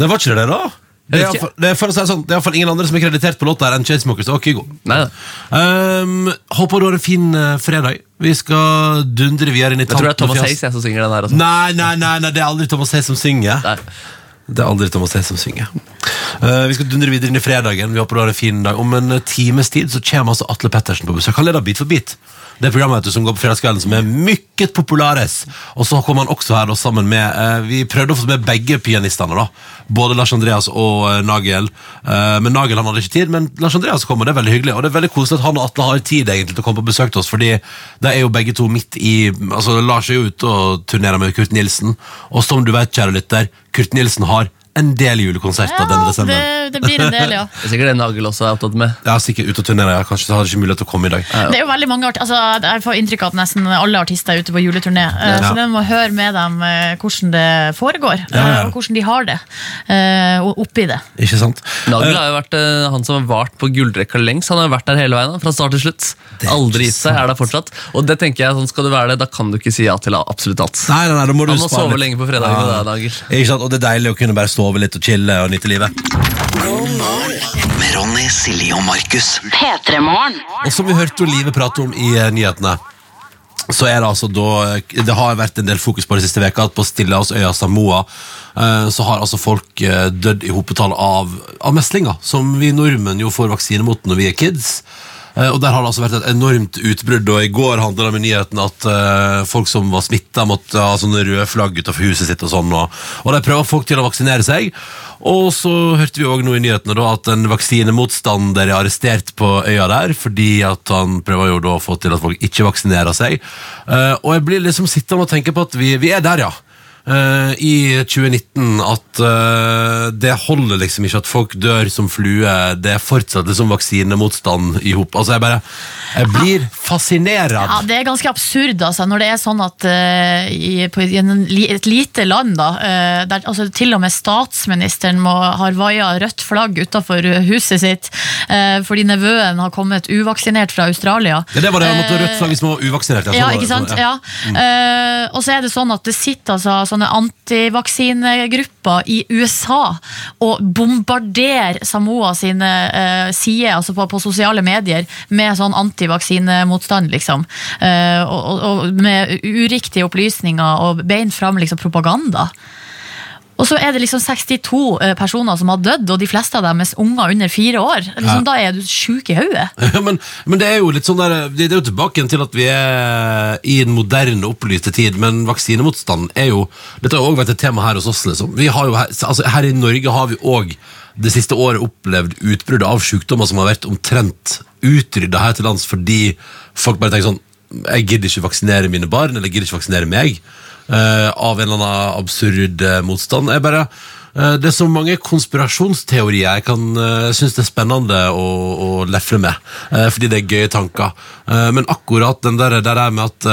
Nei, var ikke det det, da? Det er, for, det, er, for å si sånn, det er iallfall ingen andre som er kreditert på låta her enn Chainsmokers og Kygo. Um, håper du har en fin uh, fredag. Vi skal dundre videre inn i jeg tror det er Thomas. Hayes som synger den her. Nei, nei, nei, nei, det er aldri Thomas Hayes som synger. Nei. Det er aldri Thomas Hayes som synger. Uh, vi skal dundre videre inn i fredagen. Vi håper du har en fin dag. Om en eh, times tid så kommer altså Atle Pettersen på besøk. Han leder Bit for bit. Det programmet som går på fredagskvelden, som er mykket populares. Og så kommer han også her da, sammen med eh, Vi prøvde å få med begge pianistene. da Både Lars Andreas og eh, Nagel. Eh, men Nagel han hadde ikke tid, men Lars Andreas kom, og Det er veldig hyggelig. Og det er veldig koselig at han og Atle har tid egentlig til å komme på besøk til oss, fordi de er jo begge to midt i Altså Lars er jo ute og turnerer med Kurt Nilsen, og som du vet, kjære lytter, Kurt Nilsen har en del julekonserter denne Ja, desember. det, det blir en del, ja. Det er sikkert det Nagel også er opptatt med. Ja, sikkert ute og turnere, ja. Kanskje så har de ikke mulighet til å komme i dag. Det er jo veldig mange art altså, Jeg får inntrykk av at nesten alle artister er ute på juleturné. eh, Ja. Så det må høre med dem eh, hvordan det foregår, Ja, ja. eh, og hvordan de har det. eh, Og oppi det. Ikke sant? Nagel har jo vært han som har vart på gullrekka lengst. Han har vært der hele veien, fra start til slutt. Aldri gitt seg, er der fortsatt. Og det tenker jeg, sånn skal du være det, da kan du ikke si ja til absolutt alt. Nei, nei, nei, da må du Han må spare sove litt. lenge på fredagen Ja. deg, Nagel. Ikke sant? Og det er deilig å kunne bare sove litt og chille og nyte livet. Med Ronny, Silje og Markus. P3morgen. Og som vi hørte Live prate om i eh, nyhetene, så er det altså da Det har vært en del fokus på det siste veka at på Stillehavsøya Samoa eh, så har altså folk eh, dødd i hopetall av, av meslinger, som vi nordmenn jo får vaksine mot når vi er kids. Eh, Og Der har det altså vært et enormt utbrudd, og i går handla det med nyheten at uh, folk som var smitta, måtte ha sånne røde flagg utenfor huset sitt. Og sånn, og, og de prøver folk til å vaksinere seg. Og så hørte vi også nå i nyhetene da at en vaksinemotstander er arrestert på øya der, fordi at han prøver jo da å få til at folk ikke vaksinerer seg. Uh, og jeg blir liksom sittende og tenke på at vi, vi er der, ja. Eh, i 2019 at uh, det holder liksom ikke at folk dør som flue. Det fortsetter liksom vaksinemotstand i hop. Altså, jeg bare Jeg blir fascinert. Ja, Det er ganske absurd altså, når det er sånn at uh, i, på, i en, et lite land, da, der altså, til og med statsministeren må, har vaia rødt flagg utafor huset sitt fordi nevøen har kommet uvaksinert fra Australia. Ja, det var det, han måtte rødt flagg hvis man var uvaksinert. Ja, sånn ikke sant? Ja. Ja. Eh, og så er det sånn at det sitter altså, sånne antivaksinegrupper i USA og bombarderer Samoa sine eh, sider altså på, på sosiale medier med sånn antivaksinemotstand, liksom. Eh, og, og, og med uriktige opplysninger og beint fram liksom, propaganda. Og så er det liksom 62 eh, personer som har dødd, og de fleste av dem er unger under fire år. Liksom, Da er du sjuk i hodet. Ja, men, men det er jo litt sånn der Det er jo tilbake til at vi er i en moderne, opplyste tid, men vaksinemotstand er jo Dette har jo også vært et tema her hos oss, liksom. Vi har jo altså, her i Norge har vi òg det siste året opplevd utbrudd av sykdommer som har vært omtrent utrydda her til lands fordi folk bare tenker sånn Jeg gidder ikke vaksinere mine barn, eller jeg gidder ikke vaksinere meg. Eh, av en eller annen absurd eh, motstand. Jeg bare eh, det er så mange konspirasjonsteorier jeg kan uh, synes det er spennende å, å lefle med, Uh, fordi det er gøye tanker. Uh, men akkurat den der, der er med at,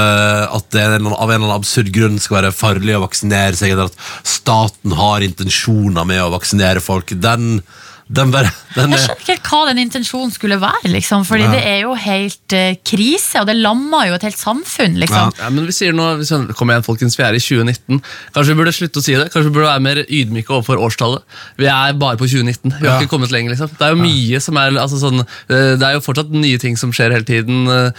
at det av en eller annen absurd grunn skal være farlig å vaksinere seg, eller at staten har intensjoner med å vaksinere folk, den, den bare den Jeg er, skjønner ikke helt hva den intensjonen skulle være, liksom, fordi det er jo helt uh, krise, og det lammer jo et helt samfunn, liksom. Ja, men vi sier nå, vi sier, Kom igjen folkens, vi er i 2019 Kanskje vi burde slutte å si det. Kanskje vi burde være mer ydmyke overfor årstallet. Vi er bare på 2019, vi har Ja. ikke kommet lenger liksom. Det er jo mye som er altså, sånn, eh, Det er jo fortsatt nye ting som skjer hele tiden uh,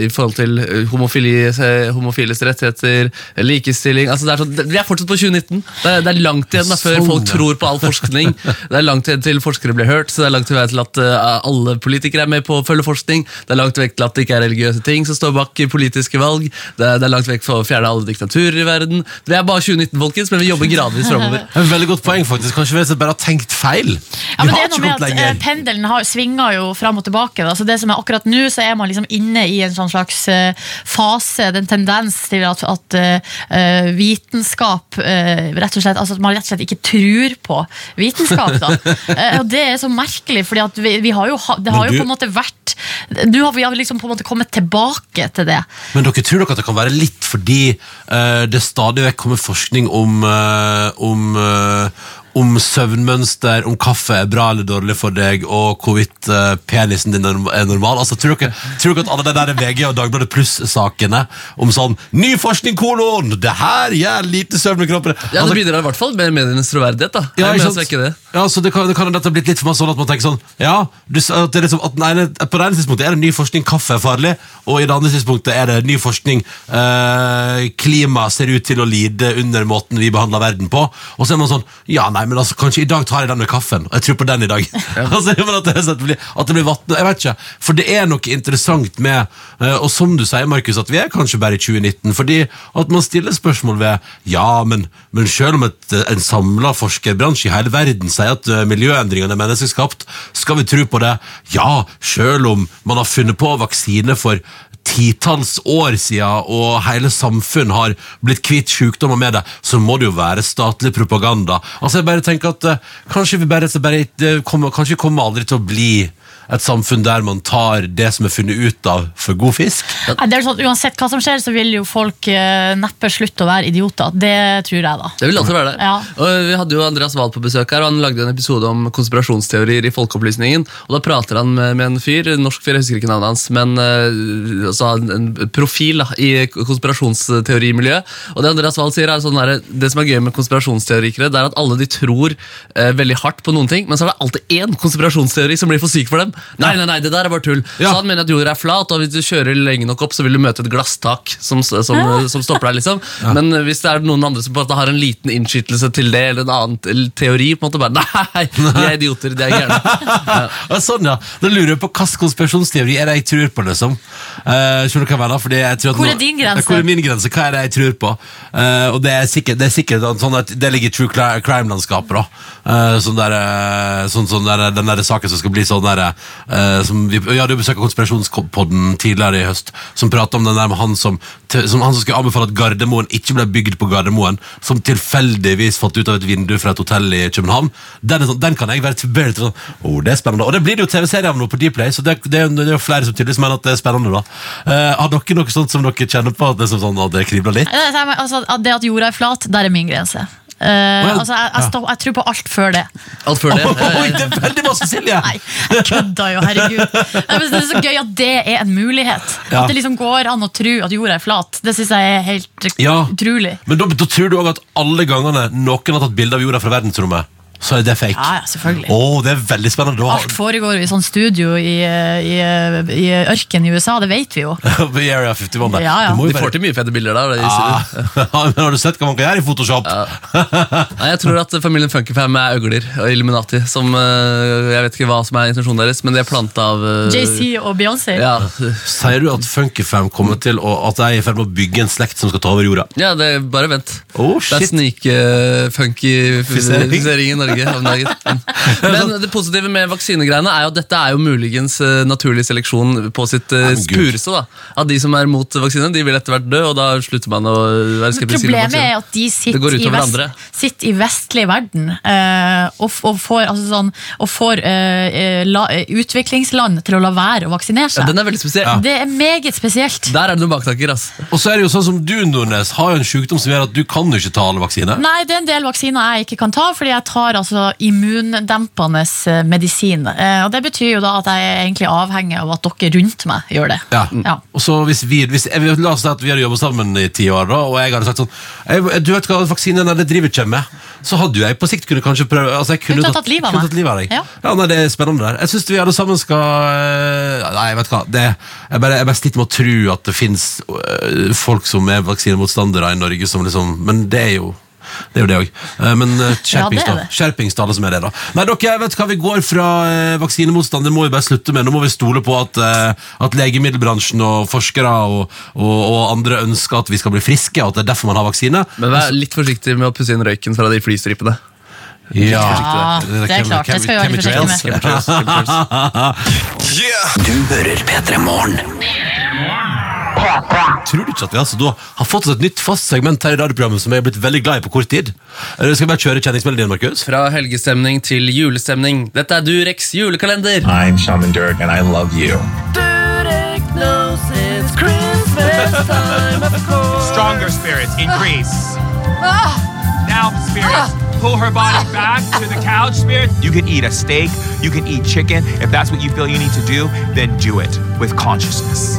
I forhold til homofili, eh, homofiles rettigheter Likestilling. Altså, det er sånn, Vi er fortsatt på 2019 Det er, det er langt igjen da, før Sånn, folk tror på all forskning. Det er langt igjen til forskere blir hørt Så det er langt vei til at eh, alle politikere er med på å følge forskning Det er langt vekk til at det ikke er religiøse ting som står bak politiske valg Det er, det er langt vekk for å fjerne alle diktaturer i verden Det er bare 2019 folkens, men vi jobber gradvis fremover veldig godt poeng, faktisk. Kanskje vi bare har tenkt feil? Ja, men det har er noe ikke med at eh, lenger. Pendelen har, svinger jo fram og tilbake. Da. Så det som er Akkurat nå så er man liksom inne i en sånn slags eh, fase, den tendens til at, at eh, vitenskap uh, rett og slett, altså at man rett og slett ikke tror på vitenskap. Da. Eh, og Det er så merkelig, fordi vi, vi har jo, det har du, jo på en måte vært du har vi har liksom på en måte kommet tilbake til det. Men dere tror dere at det kan være litt fordi uh, det stadig vekk kommer forskning om, uh, om, eh, om søvnmønster, om kaffe er bra eller dårlig for deg, og hvorvidt uh, penisen din er normal? Altså, tror, dere, tror dere at alle de der VG og Dagbladet Pluss-sakene om sånn Ny forskning, kolon! Det her gjør lite søvn i kroppen. Ja, Altså, Det bidrar i hvert fall med medienes troverdighet da ja, ikke sant? det Ja, så det kan, det kan dette blitt litt for meg sånn at man tenker sånn Ja, du, at det liksom, at ene, på det ene tidspunktet er det ny forskning kaffe er farlig, og i det andre tidspunktet er det ny forskning uh, klima ser ut til å lide under måten vi behandler verden på. Og så er man sånn Ja, nei, men altså, kanskje i dag tar jeg den med kaffen, jeg tror på den i dag. altså, men at det, sånn at det blir, at det blir vatten, Jeg vet ikke. For det er noe interessant med eh, Og som du sier, Markus, at vi er kanskje bare i 2019, fordi at man stiller spørsmål ved Ja, men, men selv om et, en samla forskerbransje i hele verden sier at eh, miljøendringene er menneskeskapt, skal vi tro på det? Ja, selv om man har funnet på vaksine for titalls år siden, og hele samfunn har blitt kvitt sykdommer med det, så må det jo være statlig propaganda. Altså, jeg bare tenker at eh, kanskje vi bare, bare eh, kommer, kanskje vi kommer aldri til å bli et samfunn der man tar det som er funnet ut av for god fisk. Nei, Det er sånn, uansett hva som skjer, så vil jo folk eh, neppe slutte å være idioter. Det tror jeg, da. Det vil alltid være det. Ja. Og Vi hadde jo Andreas Wahl på besøk her, og han lagde en episode om konspirasjonsteorier i Folkeopplysningen. Og Da prater han med, med en fyr, norsk fyr, jeg husker ikke navnet hans, men uh, altså, en en profil da, i konspirasjonsteorimiljøet. Og Det Andreas Wahl sier er sånn der, det som er gøy med konspirasjonsteorikere, det er at alle de tror eh, veldig hardt på noen ting, men så er det alltid én konspirasjonsteori som blir for syk for dem. Nei, nei, nei, det der er bare tull. Ja. Så han mener at jorda er flat, og hvis du kjører lenge nok opp, så vil du møte et glasstak som, som, som stopper deg. liksom. Men hvis det er noen andre som på en måte har en liten innskytelse til det, eller en annen teori, på en måte bare Nei, de er idioter, de er gærne. Ja, sånn, ja. Da lurer jeg på hvilken konspirasjonsteori er det jeg tror på, liksom. Uh, skjønner du hva jeg mener? Fordi jeg tror at Hvor er nå- din grense? Hvor er min grense? Hva er det jeg tror på? Eh, og det er sikkert, det er sikkert sånn at det ligger i true crime-landskapet, da. Eh, sånn der, eh, sånn, sånn der, den der saken som skal bli sånn der eh, som vi, Vi hadde jo besøk av Konspirasjonspodden tidligere i høst, som pratet om den der med han som, som, han som skulle anbefale at Gardermoen ikke ble bygd på Gardermoen, som tilfeldigvis falt ut av et vindu fra et hotell i København. Den, sånn, den kan jeg være tilbøyelig til oh, det er spennende. Og det blir det jo TV-serie av nå på Dplay, så det, det, det er jo flere som tydeligvis mener at det er spennende. da. Uh, har dere noe sånt som dere kjenner på at det, som sånn, at det kribler litt? Altså, det at jorda er flat, der er min grense. Eh, ja. altså, jeg, jeg, stopp, jeg tror på alt før det. Alt før det. Oi, det er veldig masse Silje! Nei, jeg kødda jo, herregud. Men det er så gøy at det er en mulighet. Ja. At det liksom går an å tro at jorda er flat. Det syns jeg er helt Ja. utrolig. Men da, da tror du òg at alle gangene noen har tatt bilde av jorda fra verdensrommet, så er det fake? Ja, ja, selvfølgelig. Oh, det er veldig spennende. Har- Alt foregår i sånn studio i, i, i ørken i USA, det vet vi jo. I Area 51. Ja, ja. De være- får til mye fete bilder der. Ja. Ah, men har du sett hva man kan gjøre i Photoshop? Nei, jeg tror at familien Funkifam er øgler og Illuminati. Som, eh, jeg vet ikke hva som er intensjonen deres, men de er planta av uh... JC og Beyoncé. Ja, Sier du at Funkyfam kommer til å, at de er i ferd med å bygge en slekt som skal ta over jorda? ja det er bare vent. Oh, Det er shit. snik-funky-fisering i Norge om dagen. Men det positive med vaksinegreiene er jo at dette er jo muligens eh, naturlig seleksjon på sitt uh, pureste. da. At de som er mot vaksine, de vil etter hvert dø, og da slutter man å være skeptisk til Problemet er at de sitter, i, vest, sitter i vestlig verden eh, og, og får, altså sånn, og får eh, eh, la, eh, utviklingsland til å la være å vaksinere seg. Ja, den er veldig spesiell. Det er meget spesielt. Der er det noen baktanker. ass. Og så er det jo sånn som du, Nordnes, har jo en sykdom som gjør at du kan jo ikke ta alle vaksiner. Nei, det er en del vaksiner jeg ikke kan ta, fordi jeg tar altså immundempende eh, medisin. Eh, og Det betyr jo da at jeg er egentlig avhengig av at dere rundt meg gjør det. Ja. Ja. Og så hvis vi, hvis, La oss si at vi hadde jobbet sammen i ti år, da, og jeg hadde sagt sånn Du vet hva vaksinen er, det driver ikke med. Så hadde jeg på sikt kunne kanskje prøve altså jeg kunne Kunne tatt livet kunne tatt livet av deg. Ja. Ja, nei, Det er spennende der. Jeg syns vi alle sammen skal Nei, vet du hva. Det, jeg, bare, jeg bare sliter med å tro at det fins folk som er vaksinemotstandere i Norge som liksom Men det er jo det er jo det òg. Men øh, skjerpings, Ja, er da. Skjerpings til alle som er det, da. Nei, dere, vet hva, Vi går fra eh, vaksinemotstand, det må vi bare slutte med. Nå må vi stole på at, eh, at legemiddelbransjen og forskere og, og, og andre ønsker at vi skal bli friske, og at det er derfor man har vaksine. Men vær litt forsiktig med å pusse inn røyken fra de flystripene. Ja, Ja, det er klart, det skal vi være forsiktige med. Du hører P3 Morgen. Tror du ikke at vi altså da har fått oss et nytt fast segment her i radioprogrammet som jeg er blitt veldig glad i på kort tid? Eller skal vi bare kjøre kjenningsmelodien, Markus? Fra helgestemning til julestemning. Dette er Durex julekalender. I'm Shaman Durek and I love you. Stronger spirits, increase. Now, spirits, pull her body back to the couch, spirit. You can eat a steak, you can eat chicken. If that's what you feel you need to do, then do it with consciousness.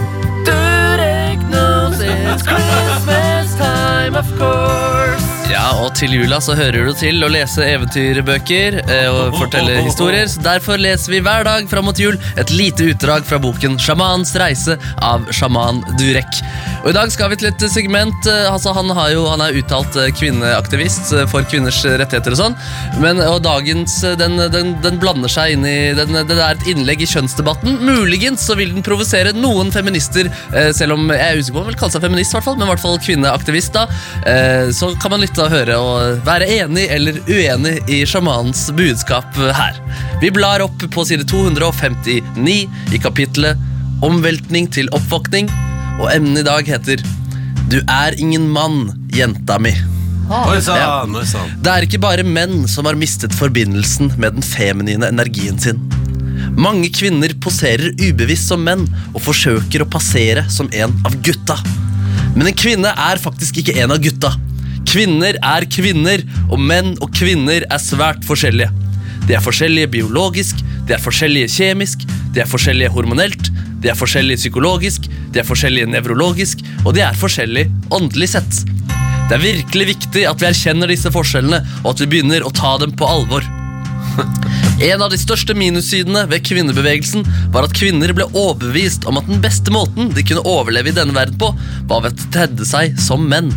It's Christmas time, of course. Ja, og til jula så hører du til å lese eventyrbøker eh, og fortelle historier. Så derfor leser vi hver dag fram mot jul et lite utdrag fra boken 'Sjamanens reise' av sjaman Durek. Og I dag skal vi til et segment eh, altså Han, jo, han er uttalt eh, kvinneaktivist for kvinners rettigheter og sånn. Men og dagens den, den, den blander seg inn i den, Det er et innlegg i kjønnsdebatten. Muligens så vil den provosere noen feminister, selv om jeg er usikker på om han vil kalle seg feminist, men i hvert fall kvinneaktivist. da Så kan man lytte og høre og være enig eller uenig i sjamanens budskap her. Vi blar opp på side 259 i kapittelet Omveltning til oppvåkning, og emnet i dag heter Du er ingen mann, jenta mi. Oi Ja. Det er ikke bare menn som har mistet forbindelsen med den feminine energien sin. Mange kvinner poserer ubevisst som menn og forsøker å passere som en av gutta. Men en kvinne er faktisk ikke en av gutta. Kvinner er kvinner, og menn og kvinner er svært forskjellige. De er forskjellige biologisk, de er forskjellige kjemisk, de er forskjellige hormonelt, de er forskjellige psykologisk, de er forskjellige nevrologisk, og de er forskjellige åndelig sett. Det er virkelig viktig at vi erkjenner disse forskjellene, og at vi begynner å ta dem på alvor. En av de største minussidene ved kvinnebevegelsen var at kvinner ble overbevist om at den beste måten de kunne overleve i denne verden på, var ved å tedde seg som menn.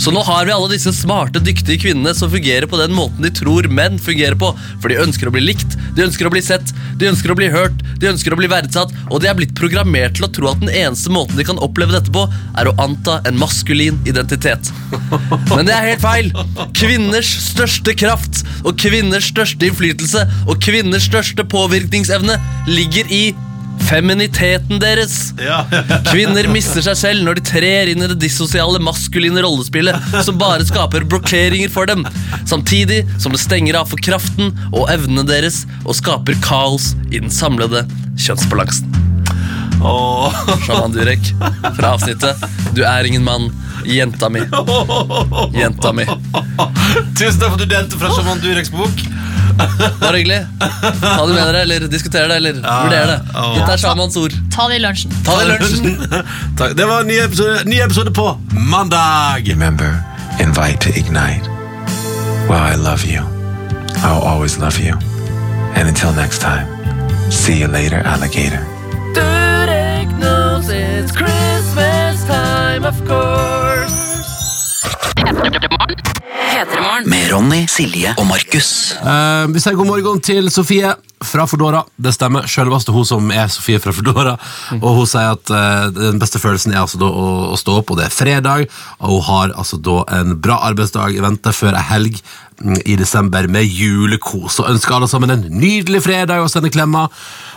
Så nå har vi alle disse smarte, dyktige kvinnene som fungerer på den måten de tror menn fungerer på, for de ønsker å bli likt, de ønsker å bli sett, de ønsker å bli hørt, de ønsker å bli verdsatt, og de er blitt programmert til å tro at den eneste måten de kan oppleve dette på, er å anta en maskulin identitet. Men det er helt feil. Kvinners største kraft og kvinners største innflytelse og kvinners største påvirkningsevne ligger i feminiteten deres. Kvinner mister seg selv når de trer inn i det dissosiale maskuline rollespillet som bare skaper blokkeringer for dem, samtidig som det stenger av for kraften og evnene deres og skaper kaos i den samlede kjønnsbalansen. Shaman Durek fra avsnittet Du er ingen mann, jenta mi. Jenta mi. Tusen takk for at du delte fra Shaman Dureks bok. Bare hyggelig. Ta det med dere, eller diskutere det, eller vurdere det. Dette er shamans ord. Ta det i lunsjen. Ta det i lunsjen. Takk. Det var en ny episode, ny episode på mandag. Remember, invite to ignite. Well, I love you. I'll always love you. And until next time, see you later, alligator. P3morgen. Med Ronny, Silje og Markus. Eh, vi sier god morgen til Sofie fra Fordora. Det stemmer. Selveste hun som er Sofie fra Fordora. Og hun sier at eh, den beste følelsen er altså da å, å stå opp, og det er fredag. Og hun har altså da en bra arbeidsdag i vente før ei helg i desember med julekos. Og ønsker alle sammen en nydelig fredag og sender klemmer.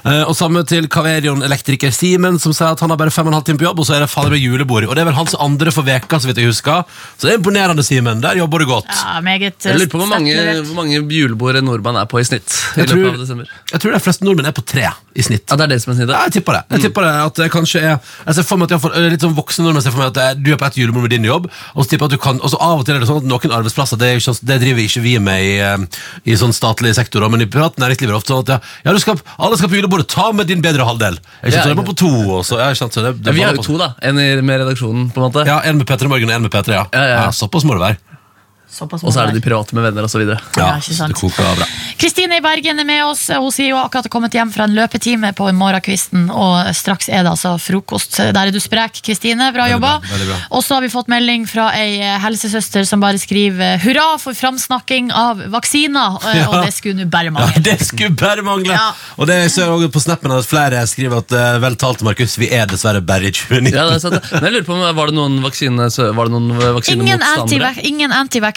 Eh, og samme til Kaverion elektriker Simen, som sier at han har bare fem og en halv time på jobb, og så er det fader meg julebord. Og det er vel hans andre for veka, så vidt jeg husker. Så det er imponerende, Simen. Der jobber du godt. Ja, meget Jeg lurer på hvor mange, hvor mange julebord en nordmann er på i snitt. i Jeg løpet tror, av desember. jeg tror de fleste nordmenn er på tre i snitt. Ja, det er det som er snittet. Ja, jeg tipper det. Jeg tipper det at det kanskje er Jeg ser for meg at jeg får, eh, litt sånn voksne nordmenn ser for meg at er- du er på et julebord med din jobb, og så tipper jeg at du kan Og så av og til er det sånn at noen arbeidsplasser Det, er ikke, sånn- det driver ikke vi er med i, eh, i sånn statlig sektor, men i privat næringsliv er det ofte sånn at ja, ja du skal, alle skal på julebordet, ta med din bedre halvdel. Ikke sant? Ja, så det er på to, og så, ja, sant? Det, det Ja, vi har jo to, da. En med redaksjonen, på en måte. Ja, En med P3 Morgen og en med P3, ja. Ja, ja, ja. Såpass må det være. Såpass Og så er det de private med venner osv. Ja, Ja, ikke sant. det koker bra. Kristine i Bergen er med oss. Hun sier jo akkurat har kommet hjem fra en løpetime på morgenkvisten, og straks er det altså frokost. Der er du sprek, Kristine. Bra jobba. Og så har vi fått melding fra ei eh, helsesøster som bare skriver 'hurra for framsnakking av vaksiner', eh, Ja. og det skulle nå bare Ja, mangle. det skulle bare mangle! Ja. Og det ser jeg også på snappen at flere skriver at eh, vel talt, Markus, vi er dessverre bare i 2019. Ja, det er sant. Men jeg lurer på Var det noen vaksine, var det noen Ingen, vaksinemotstandere? anti ingen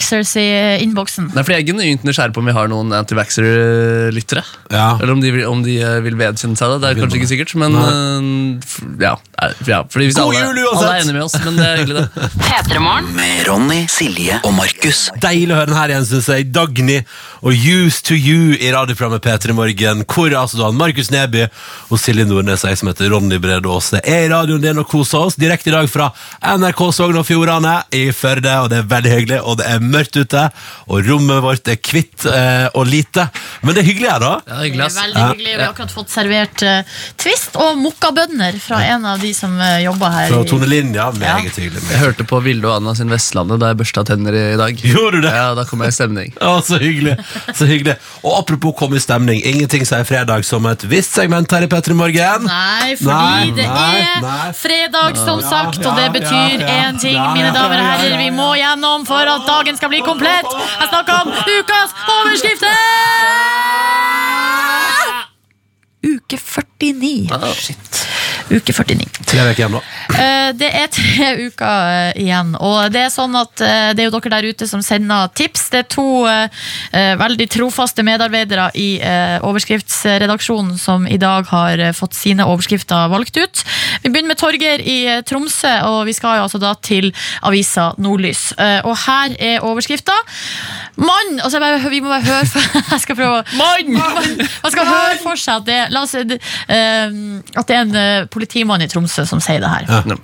antivaxxers i innboksen. Nei, for Jeg er genuint nysgjerrig på om vi har noen anti-vaxxer-lyttere. Ja. Eller om de, vil, om de eh, vil vedkjenne seg det. Det er kanskje ikke sikkert, men eh, ja. Ja fordi hvis God alle, jul uansett! alle er enige med oss, men det er hyggelig, det. P3morgen. Med Ronny, Silje og Markus. Deilig å høre den her igjen, synes jeg. Dagny og Used to You i radioprogrammet P3 Morgen. Hvor altså da Markus Neby og Silje Nordnes, jeg som heter Ronny Brede Aase, er i radioen din og koser oss. Direkte i dag fra NRK Sogn og Fjordane i Førde, og det er veldig hyggelig, og det er mørkt ute, og rommet vårt er kvitt eh, og lite. Men det er hyggelig her, da. Ja, Det hyggelig, er veldig hyggelig. Vi har akkurat fått servert uh, Twist og mokkabønner fra en av de som uh, jobber her. Fra Tone Tone Linja, meget hyggelig. Jeg hørte på Vilde og Anna sin Vestlandet da jeg børsta tenner i dag. Gjorde du det? Ja, Da kom jeg i stemning. Å, så hyggelig. så hyggelig. Og apropos komme i stemning, ingenting sier fredag som et visst segment her i P3 Morgen. Nei, fordi Nei, det nei, er nei. fredag, som Ja, sagt, og det betyr betyr ja, én ting, ja, mine damer og ja, ja, herrer. Vi må gjennom for at dagen skal bli komplett. Jeg snakker om ukas overskrifter! Uke 49. Shit. Uke 49. Tre uker igjen, da. Eh, Det er tre uker eh, igjen, og det er sånn at eh, det er jo dere der ute som sender tips. Det er to veldig trofaste medarbeidere i overskriftsredaksjonen som i dag har fått sine overskrifter valgt ut. Vi begynner med Torgeir i Tromsø, og vi skal jo altså da til avisa Nordlys. Eh, Og her er overskrifta. Mann! Altså, vi må bare høre for, Jeg skal prøve å Mann! Man skal høre for seg at det, la oss, eh, at det er en politimann i Tromsø som sier det her. Ja.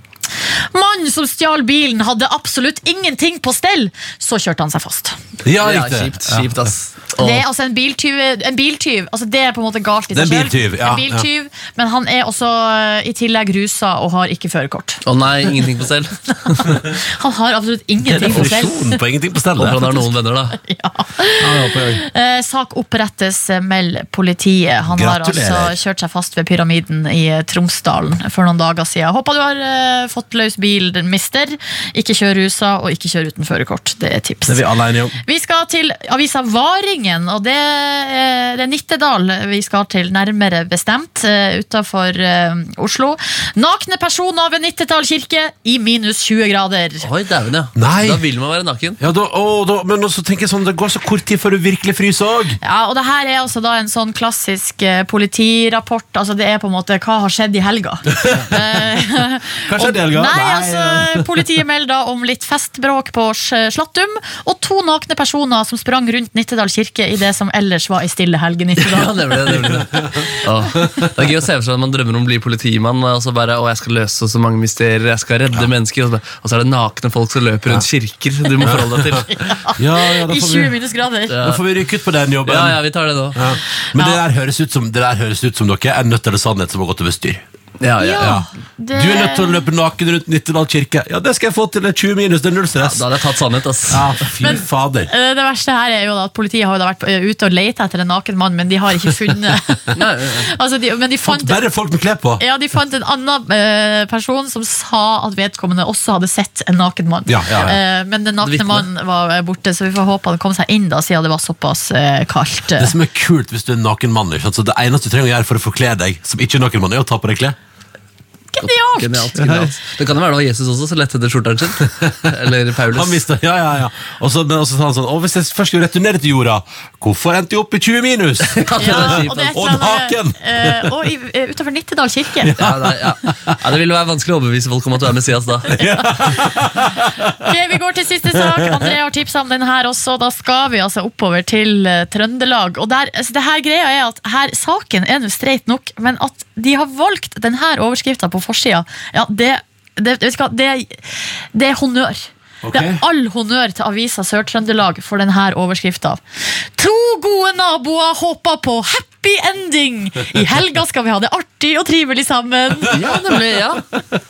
Mannen som stjal bilen hadde absolutt ingenting på stell, så kjørte han seg fast. Ja, Ja, kjipt, kjipt, ass. Og, Det er altså en biltyv, en biltyv altså det er på en måte galt i Det er seg en selv. biltyv, ja, en biltyv, Men han er også eh, i tillegg rusa og har ikke førerkort. Å nei, ingenting på stell. Han har absolutt Det er ingenting på stell. definisjonen på ingenting på Håper han har noen venner, da. Eh, sak opprettes, eh, meld politiet. Han har Gratulerer. altså kjørt seg fast ved Pyramiden i eh, Tromsdalen for noen dager siden. Håper du har eh, fått løs bil, mister. Ikke kjør rusa, og ikke kjør uten førerkort. Det er tips. Det er vi alle enige om. Vi skal til avisa Varingen, og det, er- det er Nittedal vi skal til, nærmere bestemt, uh, utafor Oslo. Nakne personer ved Nittedal kirke i minus 20 grader. Oi, dæven, ja. Nei. Da vil man være naken. Ja, da, å, da, men også tenker jeg sånn, det går så kort tid før du virkelig fryser òg. Ja, og det her er altså da en sånn klassisk eh, politirapport. Altså det er på en måte hva har skjedd i helga? Eh, Hva skjedde i helga? Nei, Nei, altså Politiet melder om litt festbråk på Slattum, og to nakne personer som sprang rundt Nittedal kirke i det som ellers var ei stille helg i Ja, Nittedal. nemlig det, nemlig det. Åh, det er gøy å se for seg at man drømmer om å bli politimann. Og så bare, å, jeg skal løse så mange mysterier, jeg skal redde mennesker. Og så, bare- og så er det nakne folk som løper rundt kirker du må forholde deg til. Ja, ja, I 20 vi, minusgrader. da får vi rykke ut på den jobben. Ja, ja, vi tar det nå. Ja. Men det der høres ut som, det der høres ut som dere er nødt til det sannhet som har gått over styr. Ja, ja, ja. det- Du er nødt til å løpe naken rundt Nittedal kirke. Ja, det skal jeg få til. Det er 20 minus, det er null stress. Da hadde jeg tatt sannhet, ass. Ja, fy fader. Eh, Det verste her er jo da at Politiet har jo da vært eh, ute og lett etter en naken mann, men de har ikke funnet altså de, Men de fant, Bare folk med klær på. ja, de fant en annen eh, person som sa at vedkommende også hadde sett en naken mann. Ja, ja, ja. Eh, men den nakne Vitne. mannen var eh, borte, så vi får håpe han kom seg inn da, siden det var såpass eh, kaldt. Det som er kult hvis du er en naken mann, ikke sant? så det eneste du trenger å gjøre for å forkle deg, som ikke er naken mann, er å ta på deg klær. Genialt! Genialt, genialt. Det kan jo være noe Jesus også som lette etter skjorteren sin. Eller Paulus. Han mistet, ja, ja, ja. Og så, men også sa han sånn Å, hvis jeg først skulle returnere til jorda, hvorfor endte jeg opp i 20 minus? Ja, og det er et eller annet, naken! eh, og i, eh, utenfor Nittedal kirke. Ja, nei, ja. ja, Det ville være vanskelig å overbevise folk om at du er Messias da. Ok, Vi går til siste sak. André har tipsa om den her også. Da skal vi altså oppover til eh, Trøndelag. Og der, altså, det her greia er at her, Saken er nå streit nok, men at de har valgt denne overskrifta på forsida, ja, det, det, hva, det, det er honnør. Okay. Det er all honnør til avisa Sør-Trøndelag for denne overskrifta. To gode naboer håper på happy ending! I helga skal vi ha det artig og trivelig sammen. Ja, nemlig, ja.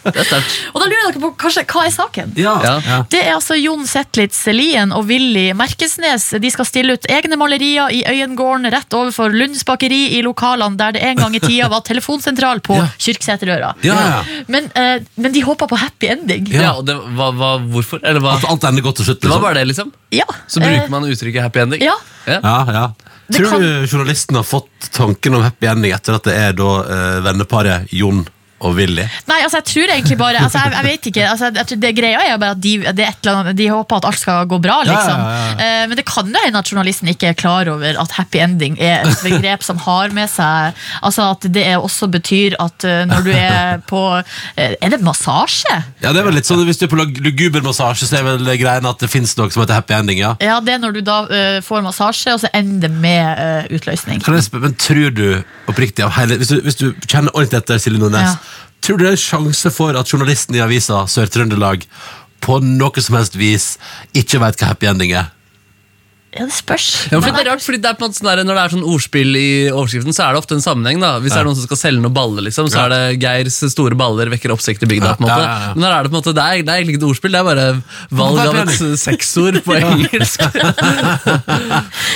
Det er sterkt. Og da lurer dere på kanskje, hva er saken? Ja. Ja. Det er altså Jon Zetlitz Lien og Willy Merkesnes. De skal stille ut egne malerier i Øyengården rett overfor Lunds bakeri i lokalene der det en gang i tida var telefonsentral på Ja. Kyrksæterøra. Ja, ja. Men, eh, men de håpa på happy ending. Ja, og det, var, var hvorfor? Eller var, At alt ender godt til slutt. Det var Liksom. bare det, liksom? Ja. Så bruker man uttrykket happy ending? Ja. Ja. Ja, Tror kan- du journalisten har fått tanken om happy ending etter at det er da uh, venneparet Jon og villig? Nei, altså jeg tror egentlig bare altså, jeg, jeg vet ikke, altså, jeg det Greia er bare at de, er annet, de håper at alt skal gå bra. Ja, Liksom. ja, ja. Eh, men det kan jo hende at journalisten ikke er klar over at happy ending er et begrep som har med seg Altså At det også betyr at eh, når du er på eh, Er det massasje? Ja, det er vel litt sånn Hvis du er på luguber massasje, så er vel greien at det finnes noe som heter happy ending, ja? Ja, det er når du da uh, får massasje, og så ender det med uh, utløsning. Men tror du oppriktig av hele hvis du, hvis du kjenner ordentlig etter Silje Nordnes, Ja. Tror du det er en sjanse for at journalisten i avisa Sør-Trøndelag på noe som helst vis ikke vet hva happy ending er? Ja, det spørs. Ja, for det er rart, fordi det er på en måte sånn der, Når det er sånn ordspill i overskriften, så er det ofte en sammenheng. da Hvis det er noen som skal selge noen baller, liksom så Ja. er det Geirs store baller vekker oppsikt i bygda. på en måte Ja, ja, ja. Men her er det på en måte Det er, det er egentlig ikke et ordspill, det er bare valg av et sexord på engelsk.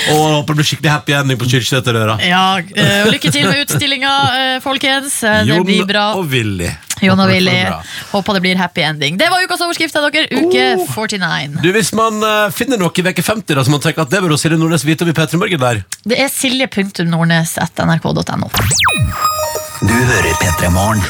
Og jeg håper det blir skikkelig happy ending på Kyrksæterøra. Ja, øh, Lykke til med utstillinga, øh, folkens. Eh, det blir bra. og Willy. Jon og Willy. Håper det blir happy ending. Det var ukas overskrift av dere. Uke 49. Du, Hvis man uh, finner noe i veke 50 da, så man tenker at det bør Silje Nordnes vite om i P3 Morgen der Det er silje.nordnes.nrk.no. Du hører P3 Morgen.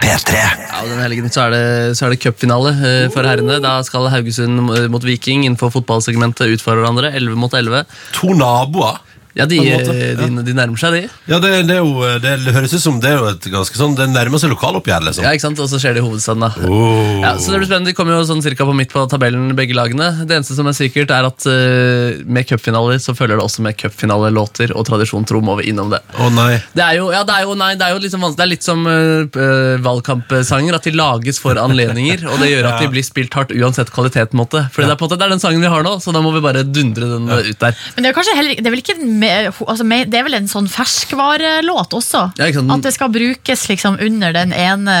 P3. Ja, den helgen så er det, så er det cupfinale uh, for herrene. Da skal Haugesund mot Viking innenfor fotballsegmentet utfordre hverandre. 11 mot 11. To naboer. Ja, de, eh, de, de nærmer seg, de. Ja, det, det, er jo, det høres ut som det er jo et ganske sånn Det nærmer seg lokaloppgjør, liksom. Ja, ikke sant? Og så skjer det i hovedstaden, da. Oh. Ja, så det blir spennende. De kommer jo sånn cirka på midt på tabellen, begge lagene. Det eneste som er sikkert, er at uh, med cupfinaler så følger det også med cupfinalelåter, og tradisjon tro må vi innom det. Å nei. Det er jo, ja, det er jo, nei, det er jo liksom vanskelig. Det er litt som uh, eh, valgkampsanger, at de lages for anledninger, og det gjør at de blir spilt hardt uansett kvalitet. på en måte. Fordi det, er på en måte, det er den sangen vi har nå, så da må vi bare dundre den ja. ut der. Men det er kanskje heller, det er vel ikke altså Det er vel en sånn ferskvarelåt også? Ja? At det skal brukes liksom under den ene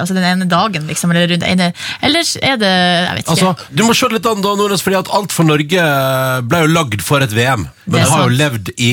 Altså den ene dagen, liksom? Eller rundt ene Ellers er det Jeg vet ikke. Altså, du må se litt an da, Nordnes, fordi at alt for Norge ble jo lagd for et VM. Men Det det har jo levd i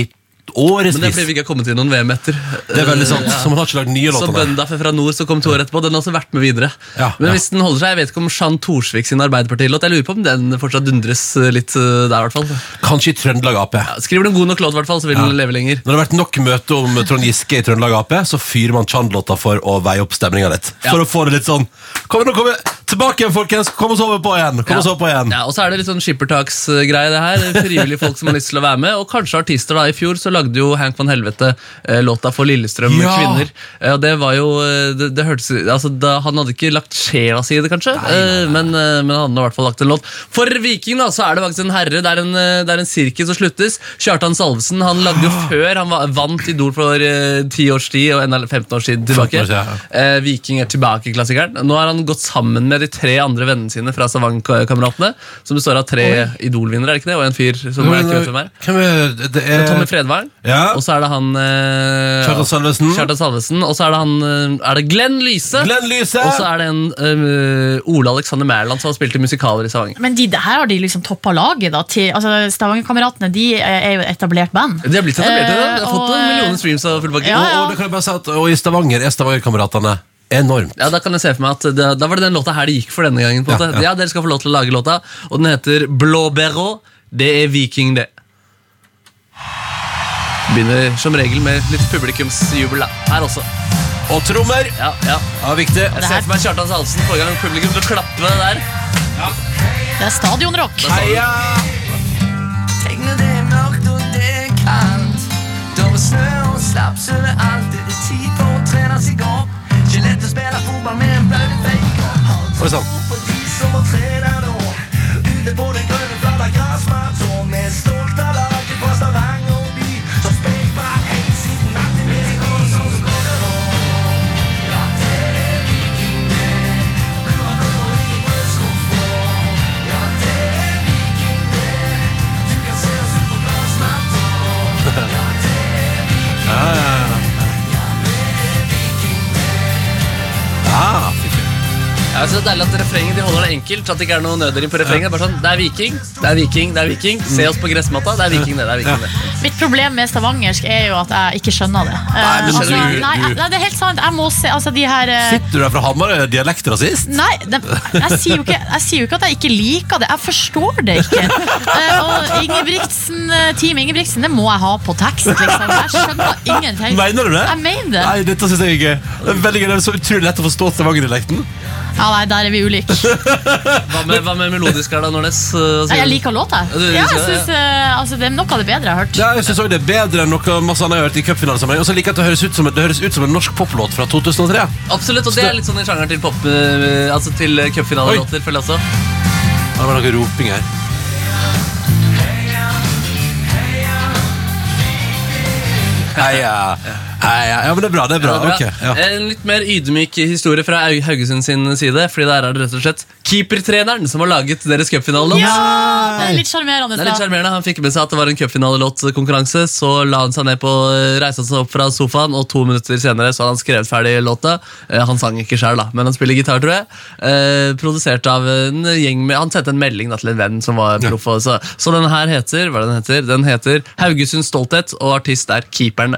Men det er fordi vi ikke har kommet til noen VM etter. Det er veldig sant. Ja. Så man har ikke lagd nye Så låter. Bøndaf fra nord som kom to år etterpå, den har også vært med videre. Ja, Men hvis den holder seg, jeg vet ikke om Jean Thorsvik sin Arbeiderpartilåt, jeg lurer på om den fortsatt dundres eh, litt eh, der, i hvert fall. Kanskje i Trøndelag Ap. Ja, skriver du en god nok låt, i hvert fall, så vil den leve lenger. Når det har vært nok møte om Trond Giske i Trøndelag Ap, så fyrer man Chan-låta for å veie opp stemninga litt. For å få det litt sånn Kom, nå kommer tilbake igjen, folkens! Kom og sove på igjen! Kom Ja. Og sove på igjen. Ja, og så er det litt sånn skippertaksgreie, det her. Frivillige folk som har lyst til å være med. Og kanskje artister, da. I fjor så lagde jo Hank van Helvete eh, låta for Lillestrøm Ja. kvinner. Eh, og det var jo eh, Det, det hørtes altså, da, Han hadde ikke lagt sjela si i det, kanskje, nei, men, nei. men han hadde i hvert fall lagt en låt. For Viking da, så er det faktisk en herre. Det er en, det er en sirkel som sluttes. Kjartan Salvesen han lagde jo før han var, vant Idol for 10 års tid, og enda 15 års tid tilbake. år ja. Eh, Viking er tilbake-klassikeren. Nå har han gått sammen med de tre andre vennene sine fra Savang-kameratene, som består av tre Idol-vinnere, er det ikke det? Og en fyr som er ikke vet hvem er. Hvem er det? er Tommy Fredvang. Ja. Og så er det han eh, Kjartan Salvesen. Kjartan Salvesen. Og så er det han eh, Er det Glenn Lyse? Glenn Lyse! Og så er det en eh, Ole Alexander Mæland som har spilt i musikaler i Stavanger. Men de, her har de liksom toppa laget. da til, altså Stavanger-kameratene de er jo etablert band. De har blitt etablerte. Eh, de har fått og, eh, millioner streams av full pakke. Ja, Og, og, det kan jeg bare si at, og i Stavanger er Stavanger-kameratene enormt. Ja, Da kan jeg se for meg at det, Da var det den låta her det gikk for denne gangen. på en Ja, måte. ja. Ja, Dere skal få lov til å lage låta, og den heter Blåbærå. Det er Viking, det. Begynner som regel med litt publikumsjubel her også. Og trommer. Ja, ja. Ja, viktig. Jeg ser for meg Kjartan Salsen forrige gang publikum til å klappe med det der. Det er stadionrock. Heia! Tenk når det er mørkt og det er kaldt. Da var snø og slapp, så Det er går det nå. Ja, Jeg synes det er deilig at refrenget de holder det enkelt. At det ikke er noe nødrim på refrenget. Er bare sånn, det er viking, det er viking, det er viking. Se oss på gressmatta. Det er viking, det. det er viking, det. Mitt problem med stavangersk er jo at jeg ikke skjønner det. Nei, men altså, du- nei, du- nei, det er helt sant. Jeg må se altså, de her eh, Sitter du der fra Hamar og er dialektrasist? Nei, det, jeg, sier jo ikke, jeg sier jo ikke at jeg ikke liker det. Jeg forstår det ikke. Eh, og Ingebrigtsen, eh, Team Ingebrigtsen, det må jeg ha på tekst. Liksom. Jeg skjønner ingenting. Mener du det? Jeg mener det. Nei, dette synes jeg ikke. Det er veldig gøy. Det er så utrolig lett å forstå Stavanger-dialekten. Ja, nei, Der er vi ulike. Hva med, hva med melodisk her, da, Nordnes? Uh, Nei, jeg liker låta. Ja, du jeg synes, eh, altså, det er noe av det bedre jeg har hørt. Ja, jeg synes også det er bedre enn noe masse annet jeg har hørt i cupfinalesammenheng. Og så liker jeg at det høres ut som, det høres ut som en norsk poplåt fra 2003. Absolutt, og det er litt sånn i sjangeren til pop, uh, altså til cupfinalelåter, føler jeg også. Det var noe roping her. Heia. Heia. Ja, men det er bra. det er bra, Ja, bra. ok ja. En litt mer ydmyk historie fra Haug- Haugesund sin side. Fordi der er det rett og slett keepertreneren som har laget deres cupfinalelåt. Ja, det er litt sjarmerende. Det er litt da. sjarmerende. Han fikk med seg at det var en cupfinalelåtkonkurranse. Så la han seg ned på reiste han seg opp fra sofaen, og to minutter senere så hadde han skrevet ferdig låta. Eh, Han sang ikke sjøl, men han spiller gitar, tror jeg. Eh, produsert av en gjeng med Han sendte en melding da, til en venn som var proff. og Så, så den her heter Hva er det den heter? Den heter Haugesund Stolthet, og artist er Keeperne.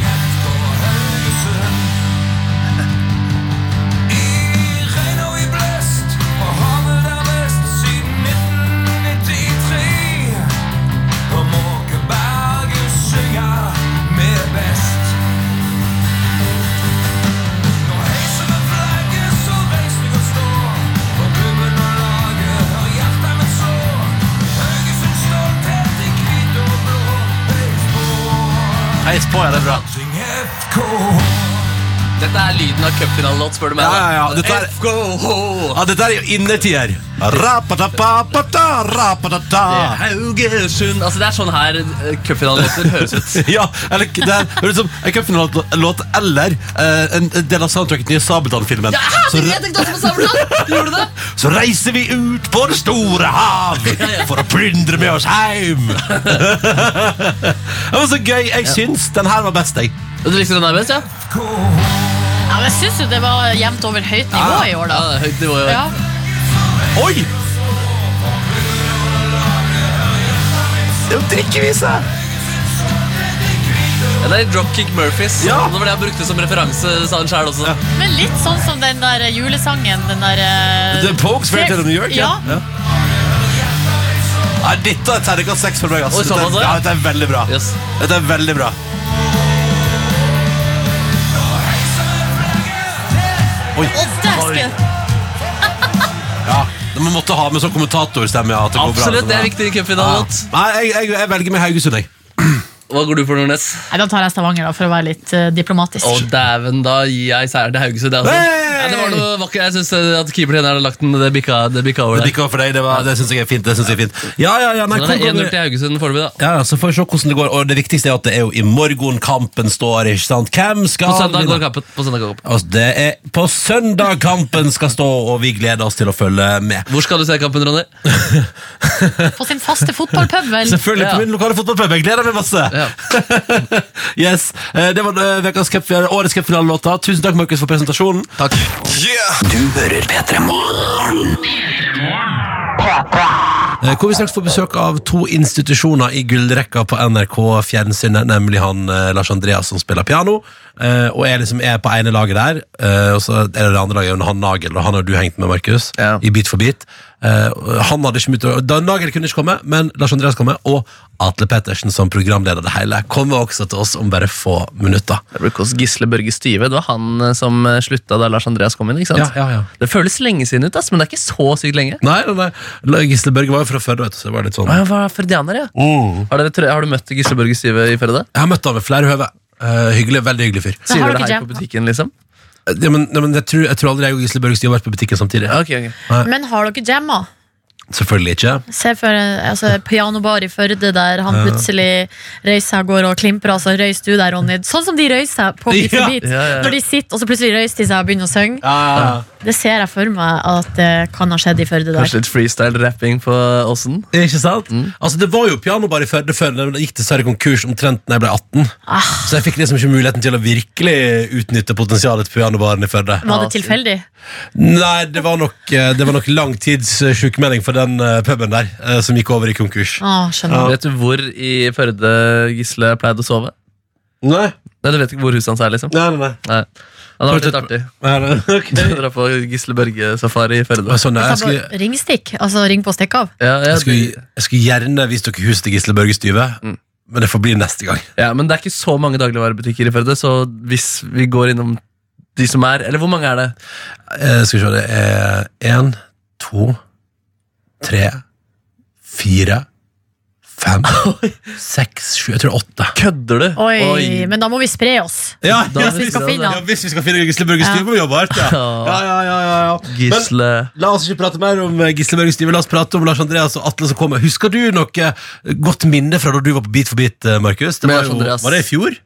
Heis på, ja, det bra. Dette er lyden av cupfinalelåt, spør du meg. Ja, ja, ja, dette er- FKH! Ja, dette er jo innertier. Rapatapapata, rapatata. Haugesund Altså Det er sånn her uh, cupfinalelåter høres ut. Ja, eller det er høres ut som en cupfinalelåt eller eh, en del av soundtracket til Sabeltann-filmen. Ja, så, re- Gjorde du det? så reiser vi ut på det store hav for å plyndre med oss heim. det var så gøy. Jeg syns den her var best, jeg. Du likte den her best, ja? Ja, men jeg syns jo det var jevnt over høyt nivå i år, Ja, da. det er høyt nivå i år. Ja. Oi! Det er jo drikkevise! Ja, det er Dropkick Murphys. Ja. Det var det jeg brukte som referanse, sa han selv også. Men litt sånn som den der julesangen. Den der eh, The Pokes Fairy Tale of New York, ja. Ja. Nei, dette er terningkast seks for meg. ass. Oi, Dette, såpass, er- ja. ja, dette er veldig bra. Yes. Dette er veldig bra. Oi. oi. Ja, Man måtte ha med sånn kommentatorstemme. Ja, at det går bra, Absolutt, liksom, det er viktig i cupfinalelåt. Nei, jeg, jeg, jeg velger med Haugesund, jeg. Hva går du for, Nordnes? Nei, Da tar jeg Stavanger, da, for å være litt uh, diplomatisk. Å, dæven, da gir jeg seier til Haugesund. Altså. Hey! Ja, det var noe vakkert. Jeg syns at keepertreneren har lagt den. Det bikka, det bikka over Det der. bikka for deg, det, var- det syns jeg er fint. Det synes jeg er fint Ja, ja, ja, nei, Så det er går 1-0 vi? til Haugesund foreløpig, da. ja, så får vi se hvordan det går. Og det viktigste er at det er jo i morgen kampen står. ikke sant? Hvem skal På søndag går kampen. På søndag går kampen. Altså, det er på søndag kampen skal stå, og vi gleder oss til å følge med. Hvor skal du se kampen, Ronny? På sin faste fotballpub, vel. Selvfølgelig Ja. på min lokale fotballpub. Jeg gleder meg masse. Ja. yes, eh, Det var ukas vekas cup, årets cupfinalelåta. Tusen takk, Markus, for presentasjonen. Takk. Du hører P3 Morgen. Eh, Hvor vi straks får besøk av to institusjoner i gullrekka på NRK Fjernsynet, nemlig han eh, Lars Andreas som spiller piano, eh, og jeg liksom er på ene laget der, eh, og så er det det andre laget under han Nagel, og han har du hengt med, Markus, Ja. i Bit for bit. Eh, han hadde ikke mye Dan Nagel kunne ikke komme, men Lars Andreas komme, og Atle Pettersen som programleder det hele, kommer også til oss om bare få minutter. Det ble hos Gisle Børge Stive. Det var han eh, som eh, slutta da Lars Andreas kom inn. ikke sant? Ja, ja, ja. Det føles lenge siden ut, ass, men det er ikke så sykt lenge. Nei, nei, nei. Gisle Børge var jo fra Førde, vet du, så det var litt sånn Ah, var førdianer, ja. Mm. Har, dere, har du møtt Gisle Børge Stive i Førde? Jeg har møtt han ved flere høve. Uh, hyggelig, veldig hyggelig fyr. Sier du dere her hei på butikken, liksom? Ja, men, nei, men jeg, tror, jeg tror aldri jeg og Gisle Børge har vært på butikken samtidig. Ja, ok, ok. Men har dere jamma? Selvfølgelig ikke. Se for altså, pianobar i Førde der han plutselig røyser seg og går og klimper. Altså, røys røyser du der, Ronny. Sånn som de røyser seg på Beat Ja. for beat. Ja, ja, ja. Når de sitter, og så plutselig røyser de seg og begynner å synge. Ja, Det ser jeg for meg at det kan ha skjedd i Førde der. Kanskje litt freestyle-rapping på Åsen? Ikke sant? Altså, det var jo pianobar i Førde før det gikk dessverre konkurs omtrent da jeg ble 18. Så jeg fikk liksom ikke muligheten til å virkelig utnytte potensialet til pianobaren i Førde. Var det tilfeldig? Nei, det var nok, eh, det var nok lang tids eh, for den eh, puben der, som gikk over i konkurs. Å, skjønner. Vet du hvor i Førde Gisle pleide å sove? Nei, Nei, Du vet ikke hvor huset hans er, liksom? nei, nei. Nei. Ja, det vært litt artig. nei. Dra på Gisle Børge-safari i Førde. Sånn, jeg, skulle, ringstikk? Altså ring på stikk av? Ja, jeg, jeg, skulle, jeg skulle gjerne vist dere huset til Gisle Børge Styve, men det får bli neste gang. ja, Men det er ikke så mange dagligvarebutikker i Førde, så hvis vi går innom de som er Eller hvor mange er det? Eh, skal vi se, det er én, to, tre, fire, fem, seks, sju Jeg tror åtte. Kødder du? Oi, men da må vi spre oss. Ja, Da hvis vi skal finne han. ja, hvis vi skal finne Gisle Børge Styve, må vi jobbe hardt. Ja. Ja, ja, ja, ja, ja. Men la oss ikke prate mer om eh, Gisle Børge Styve. La oss prate om Lars Andreas og Atle som kommer. Husker du noe eh, godt minne fra da du var på Beat for beat, eh, Markus? Det var, jo, var det i fjor?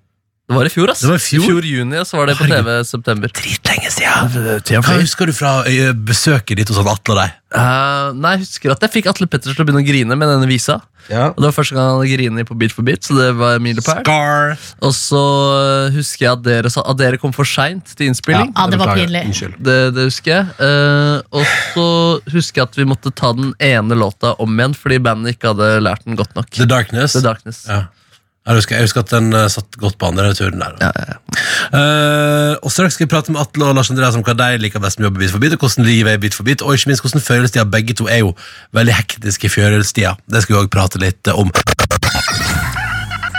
Det var i fjor, ass. Det var i fjor? fjor juni, og så var det på TV i september. Dritlenge siden. Hva husker du fra eh, besøket ditt hos Atle og deg? Uh, nei, jeg husker at jeg fikk Atle Pettersen til å begynne å grine med denne visa. Ja. Og Det var første gang han griner grinet på Beat for beat, så det var milepæl. Scar. Og så eh, husker jeg at dere, sa, at dere kom for seint til innspilling. Ja, det var pinlig. Det, det husker jeg. Uh, og så husker jeg at vi måtte ta den ene låta om igjen fordi bandet ikke hadde lært den godt nok. The Darkness. The Darkness. Ja. Jeg husker, jeg husker at den eh, satt godt på andre turen der. Ja, ja, ja. Eh, og straks skal vi prate med Atle og Lars Andreas om hva de liker best med å jobbe Bit for bit, og hvordan livet er Bit for bit, og ikke minst hvordan følelsestida begge to er jo veldig hektiske i førjulstida. Det skal vi òg prate litt om.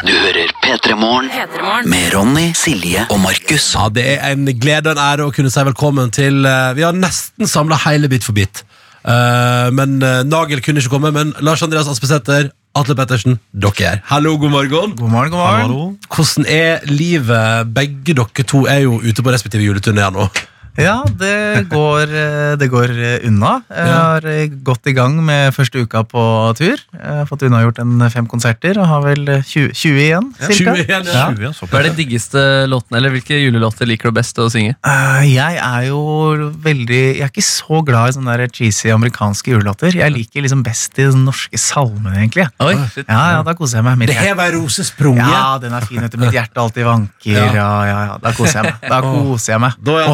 Du hører P3 Morgen P3morgen. med Ronny, Silje og Markus. Ja, Det er en glede og en ære å kunne si velkommen til eh, Vi har nesten samla hele Bit for bit. Eh, men eh, Nagel kunne ikke komme, men Lars Andreas Aspesæter, Atle Pettersen, dere er her. Hallo, god morgen. God morgen, god morgen. Hvordan er livet? Begge dere to er jo ute på respektive juleturné nå. Ja, det går, eh, det går eh, unna. Jeg har eh, gått i gang med første uka på tur. Jeg har fått unnagjort en fem konserter og har vel eh, 20, 20 igjen. Cirka. 20 igjen, Ja. ja. Hva er det diggeste låtene, eller hvilke julelåter liker du best å synge? Eh, Jeg er jo veldig Jeg er ikke så glad i sånne der cheesy amerikanske julelåter. Jeg liker liksom best de norske salmene, egentlig. Oi, shit. Ja, ja, da koser jeg meg. Mitt Det her var ei rose sprunget. Ja, den er fin. vet du. Mitt hjerte alltid vanker. Ja. Ja, ja, ja. Da koser jeg meg. Da koser jeg meg. Da er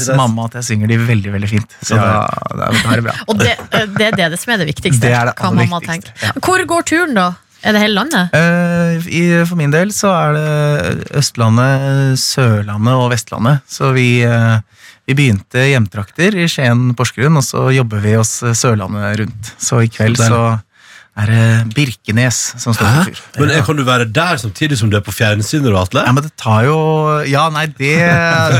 syns mamma at jeg synger de veldig veldig fint. Så da, da, da er det bra. Og det, det er det som er det viktigste. Det er det hva aller mamma viktigste, tenker. Hvor går turen, da? Er det hele landet? Uh, i, for min del så er det Østlandet, Sørlandet og Vestlandet. Så vi, uh, vi begynte hjemtrakter i Skien, Porsgrunn, og så jobber vi oss Sørlandet rundt. Så i kveld Så så er det Birkenes som står på for tur. Men ja. kan du være der samtidig som du er på fjernsynet, Atle? Ja, men det tar jo Ja, nei, det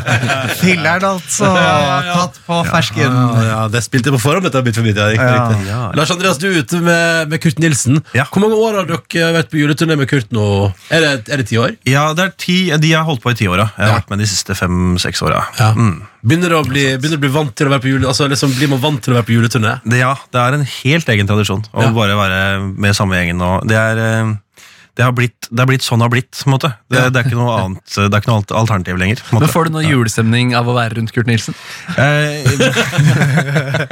Filler'n, altså. Tatt på fersken. Ja, ja, det spilte jeg på forhånd, dette. Bit for bit, ja, riktig, Ja. riktig. Ja. Lars Andreas, du er ute med, med Kurt Nilsen. Ja. Hvor mange år har dere vært på juleturné med Kurt nå? Er det, er det ti år? Ja, det er ti, De har holdt på i ti år. Jeg har Ja. vært med de siste fem-seks åra. Ja. Mm. Begynner du å bli, begynner du å bli vant til å være på jule, altså, liksom, Blir man vant til å være på juleturné? Det, ja, det er en helt egen tradisjon å Ja. bare være med samme gjengen. Og det, er, eh, det, har blitt, det har blitt sånn det har blitt. på en måte. Det, Ja. det er ikke noe annet, det er ikke noe alt- alternativ lenger. på en Men måte. Får du noe julestemning av å være rundt Kurt Nilsen? Eh,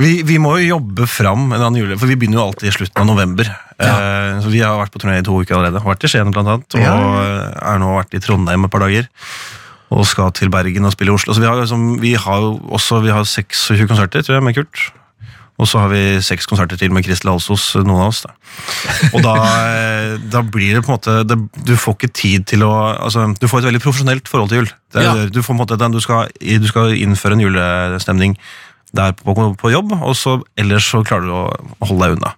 vi, vi må jo jobbe fram en eller annen jule, for vi begynner jo alltid i slutten av november. Eh, så Vi har vært på turné i to uker allerede. Vært i Skien blant annet, og Ja. er nå vært i Trondheim et par dager. Og skal til Bergen og spille i Oslo. Så vi har, liksom, vi har jo også vi har 26 konserter tror jeg, med Kurt. Og så har vi seks konserter til med Kristel Alsos, noen av oss. da. Og da, eh, da blir det på en måte det, Du får ikke tid til å altså, Du får et veldig profesjonelt forhold til jul. Det er, Ja. Du, får måte, du, skal, du skal innføre en julestemning der på, på jobb, og så ellers så klarer du å holde deg unna.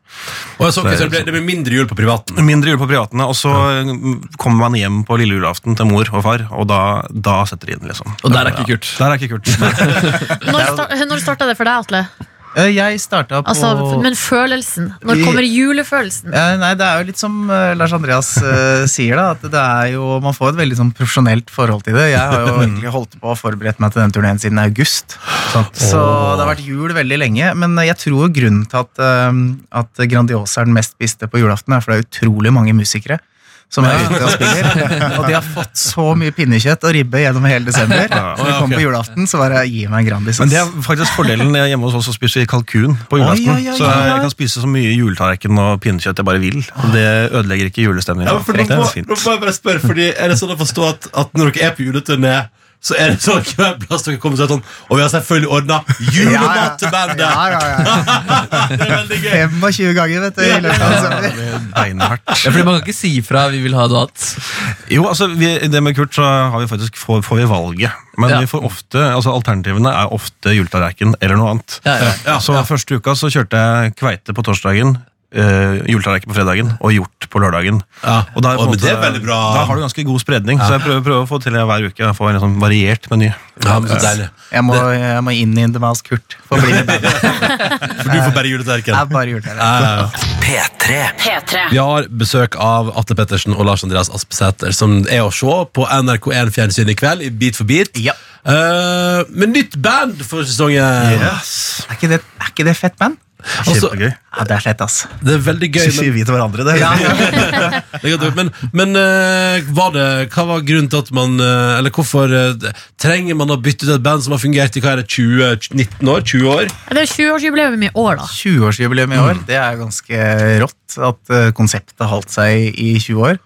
Og jeg så ikke, så det, blir, det blir mindre jul på privaten. Mindre jul på privatene, og så ja. kommer man hjem på lille julaften til mor og far, og da, da setter de inn, liksom. Og der er ikke Kurt. Der er ikke Kurt. Når, sta når starta det for deg, Atle? Eh, Jeg starta på Altså, men følelsen. Når kommer julefølelsen? Nei, Det er jo litt som eh, Lars Andreas uh, sier, da. At det er jo, man får et veldig sånn profesjonelt forhold til det. Jeg har jo egentlig holdt på å forberede meg til den turneen siden august. Så det har vært jul veldig lenge. Men jeg tror grunnen til at, eh, at Grandiosa er den mest spiste på julaften, er for det er utrolig mange musikere. Som er ute og spiller. Og de har fått så mye pinnekjøtt og ribbe gjennom hele desember. Så de kom på julaften, så bare gi meg en Grandis. Men det er faktisk fordelen hjemme hos oss så spiser vi kalkun på julaften. Oi, oi, oi, Så jeg kan spise så mye juletallerken og pinnekjøtt jeg bare vil. Og det ødelegger ikke julestemningen. Ja, for nå må, er nå må jeg bare spørre, fordi Er det sånn å forstå at, at når dere er på juleturné, så er det sånn hver plass dere kommer så sånn Og vi har selvfølgelig ordna julemat til bandet! Ja, ja, ja. det er veldig gøy. 25 ganger, vet du. i løpet av desember. Beinhardt. Ja, fordi Man kan ikke si fra 'vi vil ha noe annet'. Jo, altså, vi, det med Kurt så har vi faktisk, får, får vi valget. Men Ja. vi får ofte, altså alternativene er ofte juletallerken eller noe annet. Ja, ja. Ja, så ja. første uka så kjørte jeg kveite på torsdagen, uh, juletallerken på fredagen og hjort på lørdagen. Ja. Og da, er på Å, en det er veldig bra. Da har du ganske god spredning, så jeg prøver, prøver å få til det hver uke. Jeg får en sånn variert meny. Ja, men så deilig. Jeg må, jeg må inn i The Mouse Kurt for å bli med bandet. For du får bare juletallerken. Jeg bare. Ja, ja, ja. P3. P3. Vi har besøk av Atle Pettersen og Lars Andreas Aspesæter, som er å se på NRK1 Fjernsyn i kveld, i Beat for beat. Ja. Uh, med nytt band for sesongen. Yes. Er ikke det, er ikke det fett band? Altså, Kjempegøy. Ja, det er fett, ass. det er veldig gøy. Sier vi til hverandre det. det er godt, men, men eh, var det, hva var grunnen til at man eh, Eller hvorfor eh, trenger man å bytte ut et band som har fungert i hva er det, 20, 19 år? 20 år? Det er 20-årsjubileum i år, da. 20-årsjubileum i år, det er ganske rått at konseptet holdt seg i 20 år.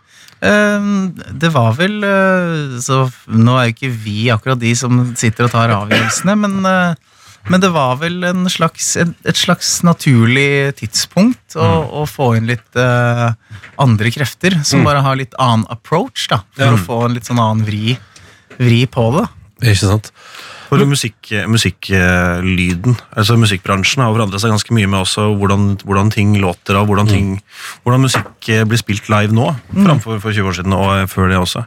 Eh, det var vel Så nå er jo ikke vi akkurat de som sitter og tar avgjørelsene, men, men det var vel en slags, et, slags naturlig tidspunkt å, å få inn litt uh, andre krefter, som bare har litt annen approach, da, for å få en litt sånn annen vri, vri på det. Ikke sant? For musikk, musikklyden, altså musikkbransjen har forandret seg ganske mye med også hvordan, hvordan ting låter og hvordan, ting, hvordan musikk eh, blir spilt live nå, framfor for 20 år siden og eh, før det også.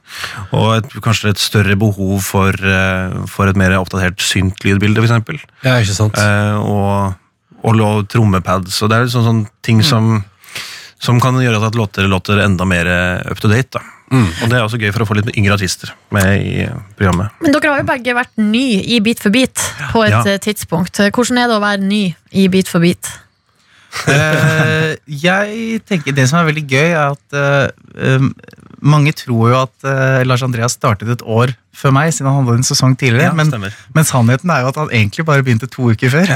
Og et, kanskje et større behov for, eh, for et mer oppdatert syntlydbilde, eksempel. Ja, ikke sant? Eh, og, og og trommepads, og det er sånne, sånn, sånn ting som, som kan gjøre at låter låter enda mer eh, up to date. da. Og det er også gøy for å få litt yngre artister med i programmet. Men dere har jo begge vært ny i Beat for beat på et Ja. eh, tidspunkt. Hvordan er det å være ny i Beat for beat? Eh, jeg tenker Det som er veldig gøy, er at eh, um, mange tror jo at uh, Lars Andreas startet et år før meg, siden han hadde en sesong tidligere. Ja, men, men sannheten er jo at han egentlig bare begynte to uker før.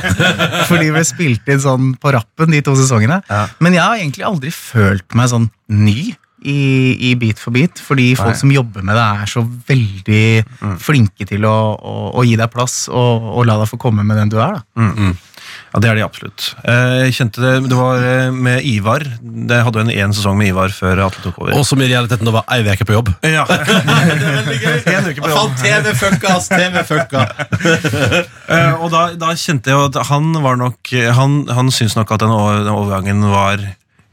Fordi vi spilte inn sånn på rappen de to sesongene. Ja. Men jeg har egentlig aldri følt meg sånn ny. I, i Beat for beat, fordi folk som jobber med det, er så veldig flinke til å, å, å gi deg plass og, og la deg få komme med den du er. Da. Ja, det er de absolutt. Eh, Jeg kjente det, det var eh, med Ivar. Det hadde en én sesong med Ivar før Atle tok over. Og som i realiteten da var ei uke på jobb. ja. det En uke på jobb. TV fucka, ass! TV fucka. Eh, og da, da kjente jeg at han var nok Han, han syntes nok at den, den overgangen var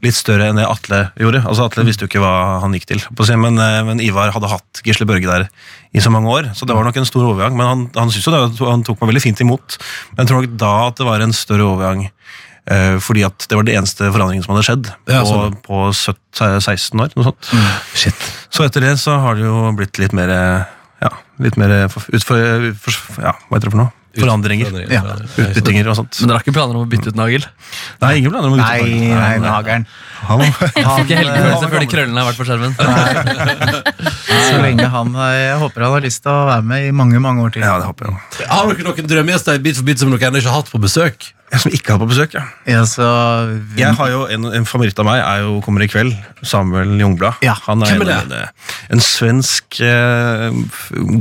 litt større enn det Atle gjorde. Altså Atle visste jo ikke hva han gikk til. på Men, eh, men Ivar hadde hatt Gisle Børge der i så mange år, så det var nok en stor overgang. Men han, han syntes jo det, han tok meg veldig fint imot. Men jeg tror nok da at det var en større overgang. eh, fordi at det var det eneste forandringen som hadde skjedd Ja, på, sånn. på 17, 16 år. Noe sånt. Shit. Så etter det så har det jo blitt litt mer Ja, litt mer for, utfor, for, ja, hva heter det for noe? Forandringer. Ja. Utbyttinger og sånt. Men dere har ikke planer om å bytte ut nagel? Nei, ingen planer om å bytte ut Nagel. nei, Nageren. Han, Får ikke helgefølelse før de krøllene har vært på skjermen. Så lenge han Jeg håper han har lyst til å være med i mange mange år til. ja, det håper jeg. Har dere noen drømmegjester i Bit for bit som dere ennå ikke har hatt på besøk? Jeg som ikke har på besøk, ja. Ja, så Jeg har jo En, en favoritt av meg er jo Kommer i kveld. Samuel Jungblad. Ja, Han er, hvem er en, mine- en svensk eh,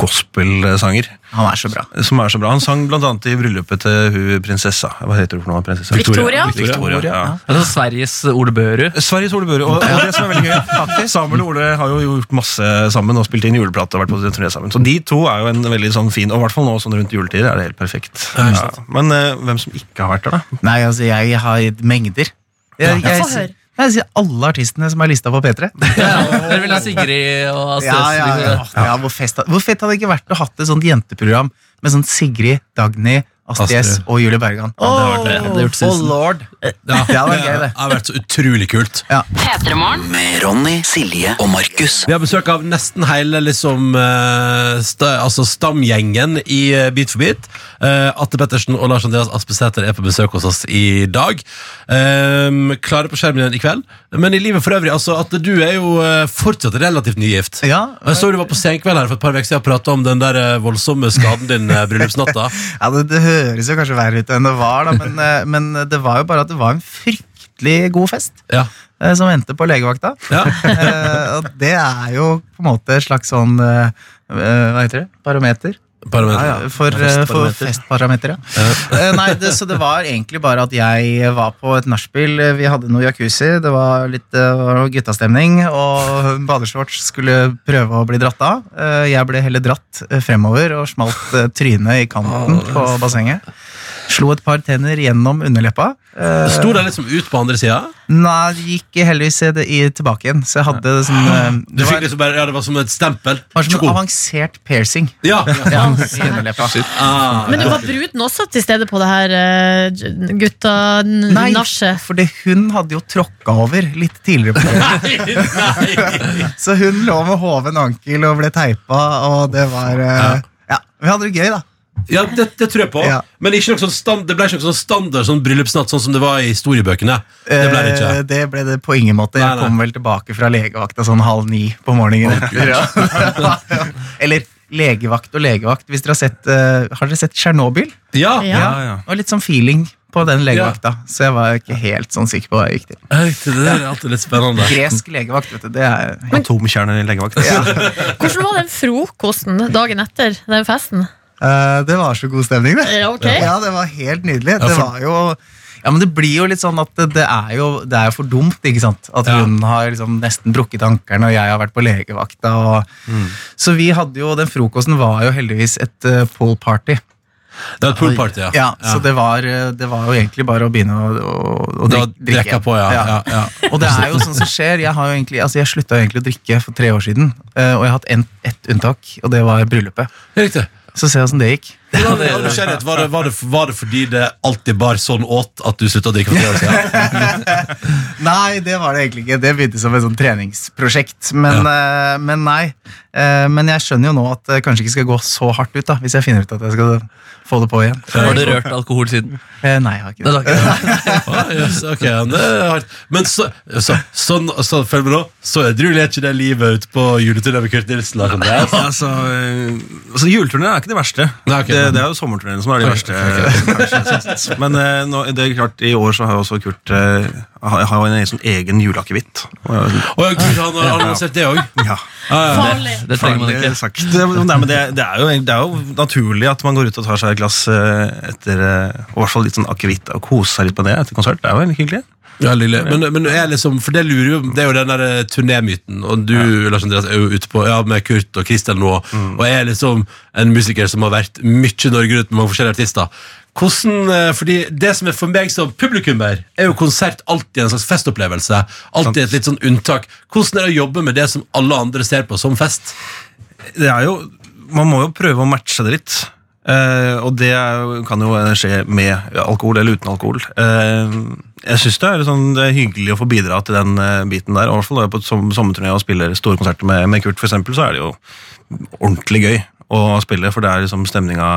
gospelsanger Han er så bra. som er så bra. Han sang blant annet i bryllupet til hun prinsessa. Hva heter hun for noe? prinsessa? Victoria. Victoria, ja. Altså, Sveriges Ole Børu. Sveriges Ole Børu, Og, og det som er veldig gøy faktisk, Samuel og Ole har jo gjort masse sammen og spilt inn juleplate. og vært på turné sammen. Så de to er jo en veldig sånn fin Og i hvert fall nå sånn rundt juletider er det helt perfekt. Ja. Men uh, hvem som ikke har vært der, da? Nei, altså, jeg har mengder. Jeg, jeg, jeg. Jeg sier alle artistene som er lista på P3. Dere vil ha Sigrid og Astrid Ja, ja, ja. ja hvor, fest, hvor fett hadde det ikke vært å hatt et sånt jenteprogram med sånn Sigrid, Dagny, Astrid S og Julie Bergan? det hadde vært det. Oh lord! Ja, Det hadde vært gøy, det. har vært så utrolig kult. P3morgen. Med Ronny, Silje og Markus. Vi har besøk av nesten hele liksom, st altså stamgjengen i Bit Beat for beat. Uh, Atte Pettersen og Lars Andreas Aspesæter er på besøk hos oss i dag. Um, klare på skjermen igjen i kveld. Men i livet for øvrig, altså, Atte, du er jo eh, fortsatt relativt nygift. Ja, Og Jeg så du var på senkveld her for et par uker siden og prata om den der eh, voldsomme skaden din eh, bryllupsnatta. ja det, det høres jo kanskje verre ut enn det var, da, men, eh, men det var jo bare at det var en fryktelig god fest Ja. eh, som endte på legevakta. Ja. Eh, og det er jo på en måte et slags sånn Hva heter det? Parameter? Parameter. Ja, for, eh, for festparameter, ja. Eh, Nei, det, så det var egentlig bare at jeg var på et nachspiel. Vi hadde noe jacuzzi, det var litt uh, guttastemning, og badeshorts skulle prøve å bli dratt av. Jeg ble heller dratt fremover og smalt trynet i kanten på bassenget. Slo et par tenner gjennom underleppa. Eh, Sto det liksom ut på andre sida? Nei, det gikk heldigvis i, i, tilbake igjen, så jeg hadde det sånn eh, Du Det fikk var, liksom bare, ja, det var som et stempel. var som en avansert piercing Ja. ja, i underleppa. Ah, Men du var bruden også til stede på det her uh, Nei, gutta-nachet? for hun hadde jo tråkka over litt tidligere på det. Nei. Så hun lå med hoven ankel og ble teipa, og det var eh, Ja, vi hadde det gøy, da. Ja, det, det tror jeg på. Ja. Men ikke noe sånn stand, det ble ikke noe sånn standard sånn bryllupsnatt sånn som det var i historiebøkene. Det ble det Eh, ikke. det ble det på ingen måte. Nei, Jeg nei. kom vel tilbake fra legevakta sånn halv ni på morgenen. etter, ja. Eller legevakt og legevakt. Hvis dere Har sett eh, Har dere sett Tsjernobyl? Ja. Ja. Ja, ja. Det var litt sånn feeling på den legevakta, så jeg var ikke helt sånn sikker på hva jeg gikk til. Ja, Det der er alltid litt spennende. Gresk legevakt, vet du. Det er Atomkjerner i legevakt. Hvordan var den frokosten dagen etter den festen? Eh, Det var så god stemning, det. Ja, ok. Ja, det var helt nydelig. Ja, Det var jo ja, men Det blir jo litt sånn at det, det er jo det er jo for dumt. ikke sant? At Ja. hun har liksom nesten brukket ankelen, og jeg har vært på legevakta. Og... Mm. Så vi hadde jo, den frokosten var jo heldigvis et uh, pool party. Det var et poolparty, ja. Ja, Så det var, eh, det var jo egentlig bare å begynne å, å, å drikke. drikke. på, ja. ja. ja, Og det er jo sånn som skjer. Jeg har egentlig, altså jeg slutta egentlig å drikke for tre år siden, eh, og jeg har hatt en, ett unntak, og det var bryllupet. Riktig. Så ser vi åssen det gikk. Ja, det, var, det, var, det, var det fordi det alltid bar sånn åt at du slutta å drikke for tre år siden? Nei, det var det egentlig ikke. Det begynte som et sånn treningsprosjekt. Men, eh, men nei. Uh, men jeg skjønner jo nå at det kanskje ikke skal gå så hardt ut, da, hvis jeg finner ut at jeg skal få det på igjen. Har du rørt alkohol siden? Uh, nei, jeg har ikke Det Ah, yes, ok, det hardt. Men så, så, sånn, så, følg med nå, så edruelig er ikke det livet ute på juleturné med Kurt Nilsen. Altså, altså Juleturné er ikke det verste. Nei, ok. det, det er jo sommerturneene som er de verste. kanskje. Men eh, nå, det er klart, i år så har jo også Kurt jeg har, har jo en sånn egen juleakevitt. Å ja, Gud, han har annonsert det òg. Ja. Farlig. Det trenger man ikke. Sagt. Det, nei, men det, det, er jo, det er jo naturlig at man går ut og tar seg et glass eh, etter eh, og hvert fall litt sånn akevitt og koser seg litt på det etter konsert. Det er jo veldig hyggelig. Ja, lille. Men, men jeg liksom, for det lurer jo Det er jo den der eh, turnémyten, og du Lars Andreas, er jo ute på Ja, med Kurt og Kristel nå, og jeg er liksom en musiker som har vært mye i Norge rundt med mange forskjellige artister. Hvordan, eh, fordi Det som er for meg som publikummer, er jo konsert alltid en slags festopplevelse. Alltid et litt sånn unntak. Hvordan er det å jobbe med det som alle andre ser på som fest? det er jo, Man må jo prøve å matche det litt. Eh, og det er, kan jo skje med alkohol eller uten alkohol. Eh, jeg syns det, sånn, det er hyggelig å få bidra til den eh, biten der. I hvert fall da jeg er på som, sommerturné og spiller store konserter med, med Kurt, eksempel, så er det jo ordentlig gøy å spille, for det er liksom stemninga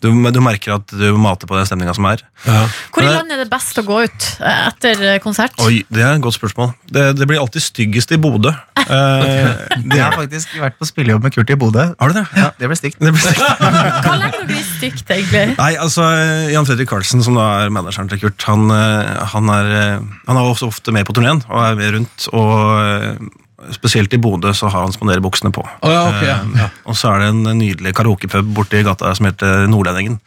Du, du merker at du mater på den stemninga som er. Hvor i landet er det best å gå ut eh, etter eh, konsert? Oi, Det er et godt spørsmål. Det, det blir alltid styggest i Bodø. Eh, Jeg har faktisk vært på spillejobb med Kurt i Bodø. har du det? Ja, det ble stygt. Det blir stygt. Hva legger du i stygt, egentlig? Nei, altså Jan Fredrik Karlsen, som da er manageren til Kurt, han, han, er, han er også ofte med på turneen og er med rundt. Og spesielt i Bodø så har han spanderbuksene på. Oh, ja, okay, ja. Eh, Og så er det en nydelig karaokepub borti gata som heter Nordlendingen.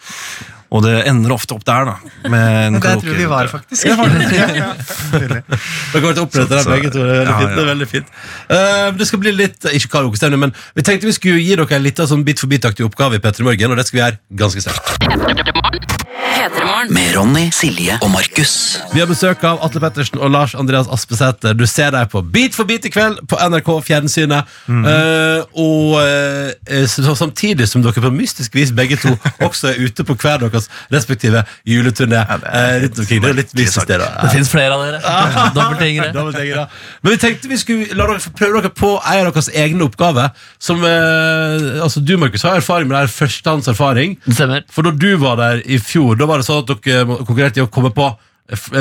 Og det ender ofte opp der, da. Med en Der tror vi var, faktisk. Ja, det? Ja, ja. Dere har vært opprettet der Så- begge to. Det er veldig ja, fint. Det, er veldig fint. Uh, det skal bli litt Ikke karaokestemning, men vi tenkte vi skulle gi dere en liten sånn bit for bit-aktig oppgave i P3 Morgen, og det skal vi gjøre ganske sterkt. Med Ronny, Silje og Markus. Vi har besøk av Atle Pettersen og Lars Andreas Aspesæter. Du ser dem på Bit for bit i kveld på NRK Fjernsynet. Eh, og uh, samtidig som dere på mystisk vis begge to også er ute på hver deres respektive juleturné. det er eh. Det er litt det. Det fins flere av dere. Dobbeltgjengere. Men vi tenkte vi skulle la dere prøve dere på en av deres egne oppgaver. Som, eh, altså Du, Markus, har erfaring med det her førstehåndserfaring. Det stemmer. For da du var der i fjor, da var det sånn at dere konkurrerte i å komme på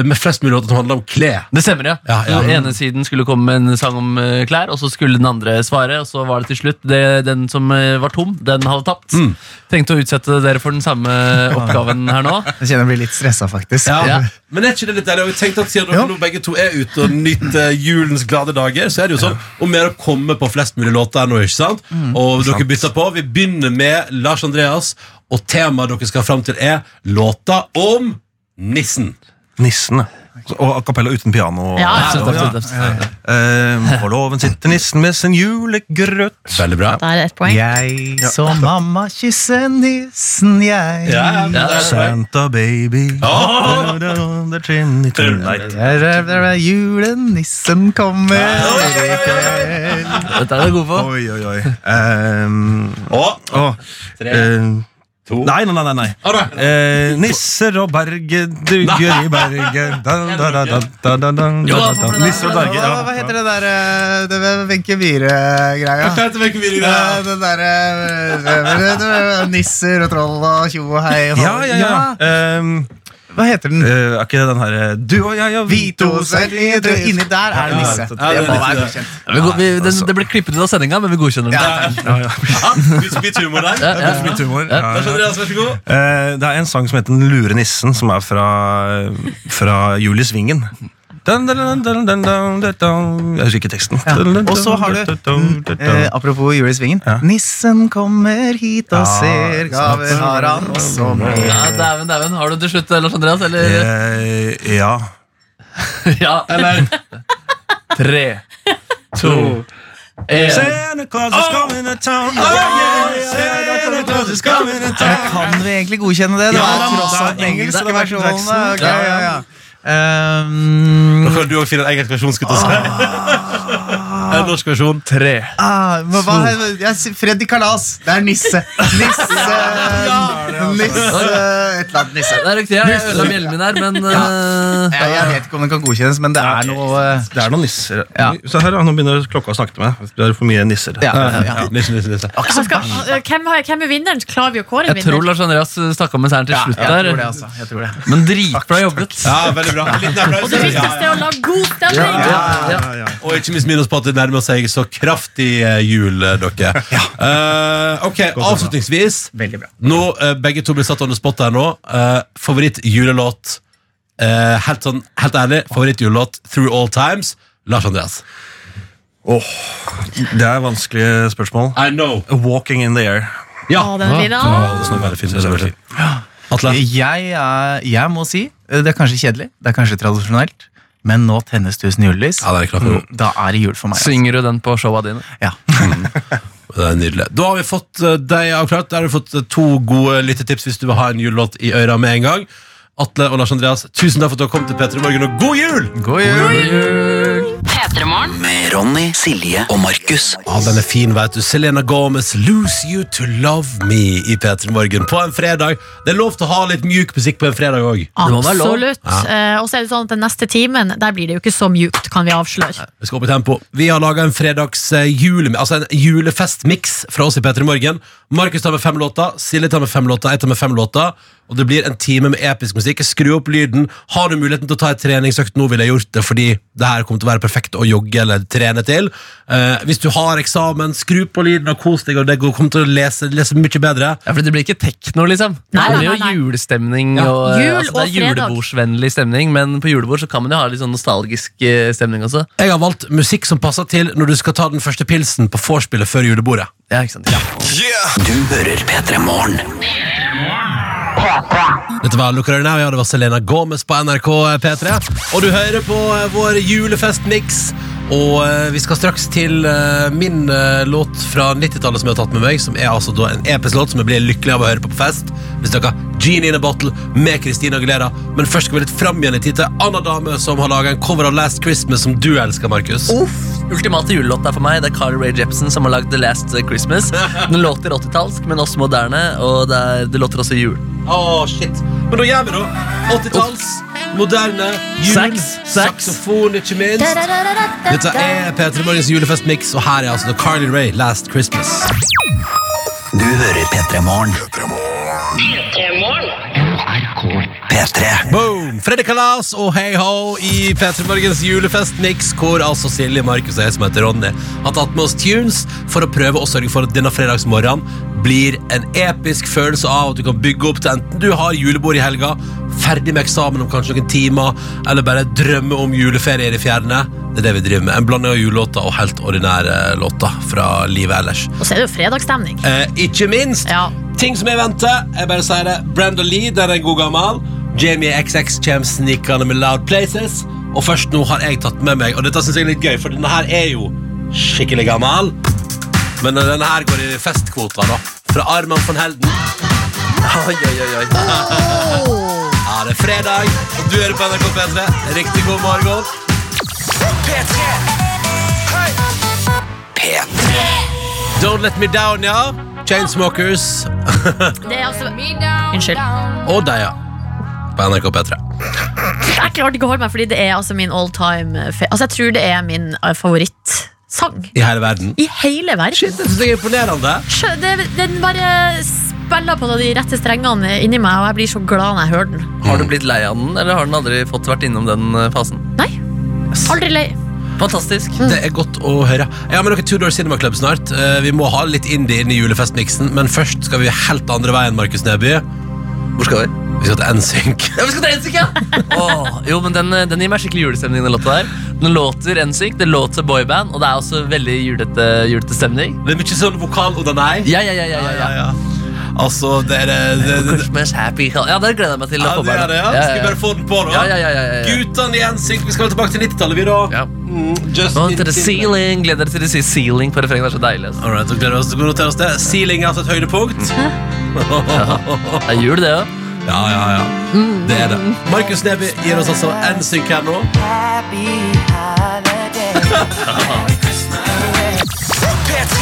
med flest mulig låter som handler om klær. Det stemmer, ja. Ja, ja. Den ene siden skulle komme med en sang om eh, klær, og så skulle den andre svare. Og så var det til slutt det, den som eh, var tom, den hadde tapt. Mm. Tenkte å utsette dere for den samme oppgaven her nå. Jeg kjenner jeg blir litt stressa, faktisk. Ja. Men er ikke det litt deilig? Og jeg tenkte at Siden dere nå begge to er ute og nyter julens glade dager, så er det jo sånn om mer å komme på flest mulig låter nå, ikke sant? og dere bytter på. Vi begynner med Lars Andreas, og temaet dere skal fram til, er låta om nissen. Nissen. ja. Og a cappella uten piano. Ja. Absolutt, absolutt, absolutt. Eh, på låven sitter nissen med sin julegrøt. Veldig bra. Da er det ett poeng. Jeg så mamma kysse nissen, jeg. Ja, det er bra. Santa baby. Åh! The Trinity Tonight. Der er- der er Julenissen kommer i kveld. Dette er du god på. Oi, oi, oi. Um, Og Åh, tre, eh, to Nei, nei, nei. nei. Eh, nisser og berget dugger i berget da, da, da, det- Nisser og berget, ja. hva heter det der eh, det Wenche Myhre-greia? Det? Eh, derre Nisser og troll og tjo og hei. og- Ja, ja, ja. Hva heter den? eh, er ikke det den her eh, Du og jeg og vi Vitos Inni der er det nisse. Ja, Det det må være det. godkjent. Ja, vi, vi, den, det ble klippet ut av sendinga, men vi godkjenner den. Ja, Ja, ja. Der. Humor. Ja. Ja. Eh, det er en sang som heter Den lure nissen, som er fra, fra Julie Svingen. Dun, dun, dun, dun, dun, dun, dun, dun. Jeg husker ikke teksten. Ja. Dun, dun, Og så har du dun, dun, dun, dun. eh, Apropos Jul i Svingen. Ja. Nissen kommer hit og Ja, ser, gaver har han også med. Ja, dæven, dæven. Har du til slutt, Lars Andreas? Eller? Eh, ja. Ja. Eller Tre, to, én. Santa Claus is coming to town. Oh, yeah, Santa Claus is coming to town. Da kan vi egentlig godkjenne det? Det Ja, er tross alt det er den engelske er versjonen. Jackson. Ok, Ja, ja, ja. ja. Um, Da kan du også finne en egen versjon, skulle jeg si. En norsk versjon. Tre. ah, men hva, jeg, Freddy Kalas. Det er nisse. Nisse Nisse Et eller annet nisse. Det er riktig. Jeg ødela bjellen min her, men eh, Jeg, jeg vet ikke om den kan godkjennes, men det er noe eh, Det er noen nisser. Ja. Se her, ja, nå begynner klokka å snakke til meg. Det er for mye nisser. ja, ja. Nisse, nisse, nisse. Skal, eh, hvem, har- hvem er vinneren? Klarer vi å kåre en jeg tror? Lars Andreas stakk av med seieren til Ja, slutt jeg tror det, der. altså. Jeg tror det. Men dritbra jobbet. Ja, veldig bra. Og det viktigste er å lage god stemning! Ja, ja. Og ikke minst minne oss på at det nærmer seg så kraftig eh, jul, dere. dere. Uh, ok, avslutningsvis. Veldig bra. Nå, uh, Begge to blir satt under spot her nå. Uh, Favoritt-julelåt? Eh, helt, sånn, helt ærlig, favoritt-julelåt through all times? Lars Andreas. Det er vanskelige spørsmål. I know. Walking in the air. Ja. oh, den er fin, da. Atle? Jeg, er, jeg må si eh, Det er kanskje kjedelig, det er kanskje tradisjonelt, men nå tennes tusen julelys. Ja, det er klart Mm, Da er det jul for meg. Altså. Synger du den på showa dine? Ja. Det er nydelig. Da har vi fått eh, deg avklart. Da har du fått eh, to gode lyttetips hvis du vil ha en julelåt i øra med en gang. Atle og Lars Andreas, tusen takk for at du har kommet til P3 Morgen, og god jul! God jul! P3morgen. Med Ronny, Silje og Markus. Ja, den er fin, vet du. Selena Gomez, 'Lose You To Love Me' i P3 Morgen på en fredag. Det er lov til å ha litt mjuk musikk på en fredag òg. Absolutt. Eh, og så er det sånn at den neste timen Der blir det jo ikke så mjukt, kan vi avsløre. Vi skal opp i tempo. Vi har laga en fredags eh, jule, altså en julefestmiks fra oss i P3 Morgen. Markus tar med fem låter, Silje tar med fem låter, jeg tar med fem låter. Og det blir en time med episk musikk. Skru opp lyden. Har du muligheten til å ta en treningsøkt nå, ville jeg gjort det, fordi det her kommer til å være perfekt å jogge eller trene til. Eh, hvis du har eksamen, skru på lyden og kos deg, og det kommer til å lese, lese mye bedre. Ja, for Det blir ikke tekno, liksom. Det Nei, blir jo nei, nei. julestemning. Ja. Og, Jul altså, det og er fredag. julebordsvennlig stemning, men på julebord så kan man jo ha litt sånn nostalgisk eh, stemning også. Jeg har valgt musikk som passer til når du skal ta den første pilsen på vorspielet før julebordet. Ja, ikke sant? Du hører P3 Morgen. Dette var Around Now, ja, det var Selena Gomez på NRK P3. Og du hører på eh, vår julefestmiks. Og eh, vi skal straks til eh, min eh, låt fra 90-tallet som jeg har tatt med meg, som er altså en episk låt som jeg blir lykkelig av å høre på på fest. Hvis snakker Genie in a Bottle med Christina Aguilera. Men først skal vi litt fram igjen i tid til Anna Dame, som har laga en cover av Last Christmas som du elsker, Markus. Uff, Ultimate julelåt er for meg. Det er Carly Rae Jepsen som har lagd The Last Christmas. Den låter 80-tallsk, men også moderne, og det, er, det låter også jul. Oh, shit. Men da gjør vi det. 80-talls, moderne, jul, Sax, sax. saksofon, ikke minst. Dette er P3 Morgens julefestmix, og her er altså The Carly Rae Last Christmas. Du hører P3 Morgen. P3. Boom! Freddy Kalas og Hei Ho i P3 Morgens julefestmix, hvor altså Silje, Markus og jeg som heter Ronny har tatt med oss tunes for å prøve å sørge for at denne fredagsmorgenen blir en episk følelse av at du kan bygge opp til enten du har julebord i helga, ferdig med eksamen om kanskje noen timer, eller bare drømme om juleferie i det fjerne. Det er det vi driver med. En blanding av julelåter og helt ordinære låter fra livet ellers. Og så er det jo fredagsstemning. Eh, ikke minst Ja. ting som jeg venter. Jeg bare sier det. Brenda Lee, den er en god gammel. Jamie XX kommer snikende med Loud Places. Og først nå har jeg tatt med meg Og dette synes jeg er litt gøy, for denne her er jo skikkelig gammel. Men denne her går i festkvota, da. Fra Arman von Helden. Oi, oi, oi, oi. Ja, det er fredag, og du hører på NRK P3. Riktig god morgen. P3. Don't Let Me Down, ja. Chainsmokers. Det er altså Unnskyld. Og deg, ja. På NRK P3. Jeg klarte ikke å holde meg, fordi det er altså min all time Altså, jeg tror det er min eh, favorittsang I hele verden. i hele verden. Shit, det er imponerende. Det, Den bare spiller på de rette strengene inni meg, og jeg blir så glad når jeg hører den. Har du blitt lei av den, eller har den aldri fått vært innom den eh, fasen? Nei, aldri lei. Fantastisk. Det er godt å høre. Jeg har med dere Tudor Cinema Club snart. Eh, Vi må ha litt indie inn i julefestmiksen, men først skal vi helt andre veien, Markus Neby. Hvor skal vi? Vi skal til NSYNC. Ja, vi skal til NSYNC, ja! Åh, jo, men den, eh, den gir meg skikkelig julestemning, den låta der. Den låter NSYNC, det låter boyband, og det er også veldig julete, julete stemning. Det er mye sånn vokal og nei. Ja, ja, ja, ja, ja, ja. Altså, det er det, det, det, Christmas happy Ja, det gleder jeg meg til å Ja, få det med. er det, ja. Skal vi bare få den på, da? Ja, ja, ja, ja, ja. Guttene i NSYNC. Vi skal tilbake til 90-tallet, vi, da. Ja. Mm, Justin Nå til the ceiling. Gleder dere til å si ceiling på refrenget. Det er så deilig. Altså. All right, så gleder vi oss til å notere oss det. Ceiling er altså et høydepunkt. Det er jul, det òg. Ja, ja, ja. Det er det. Markus Neby gir oss altså NSYNC her nå. P3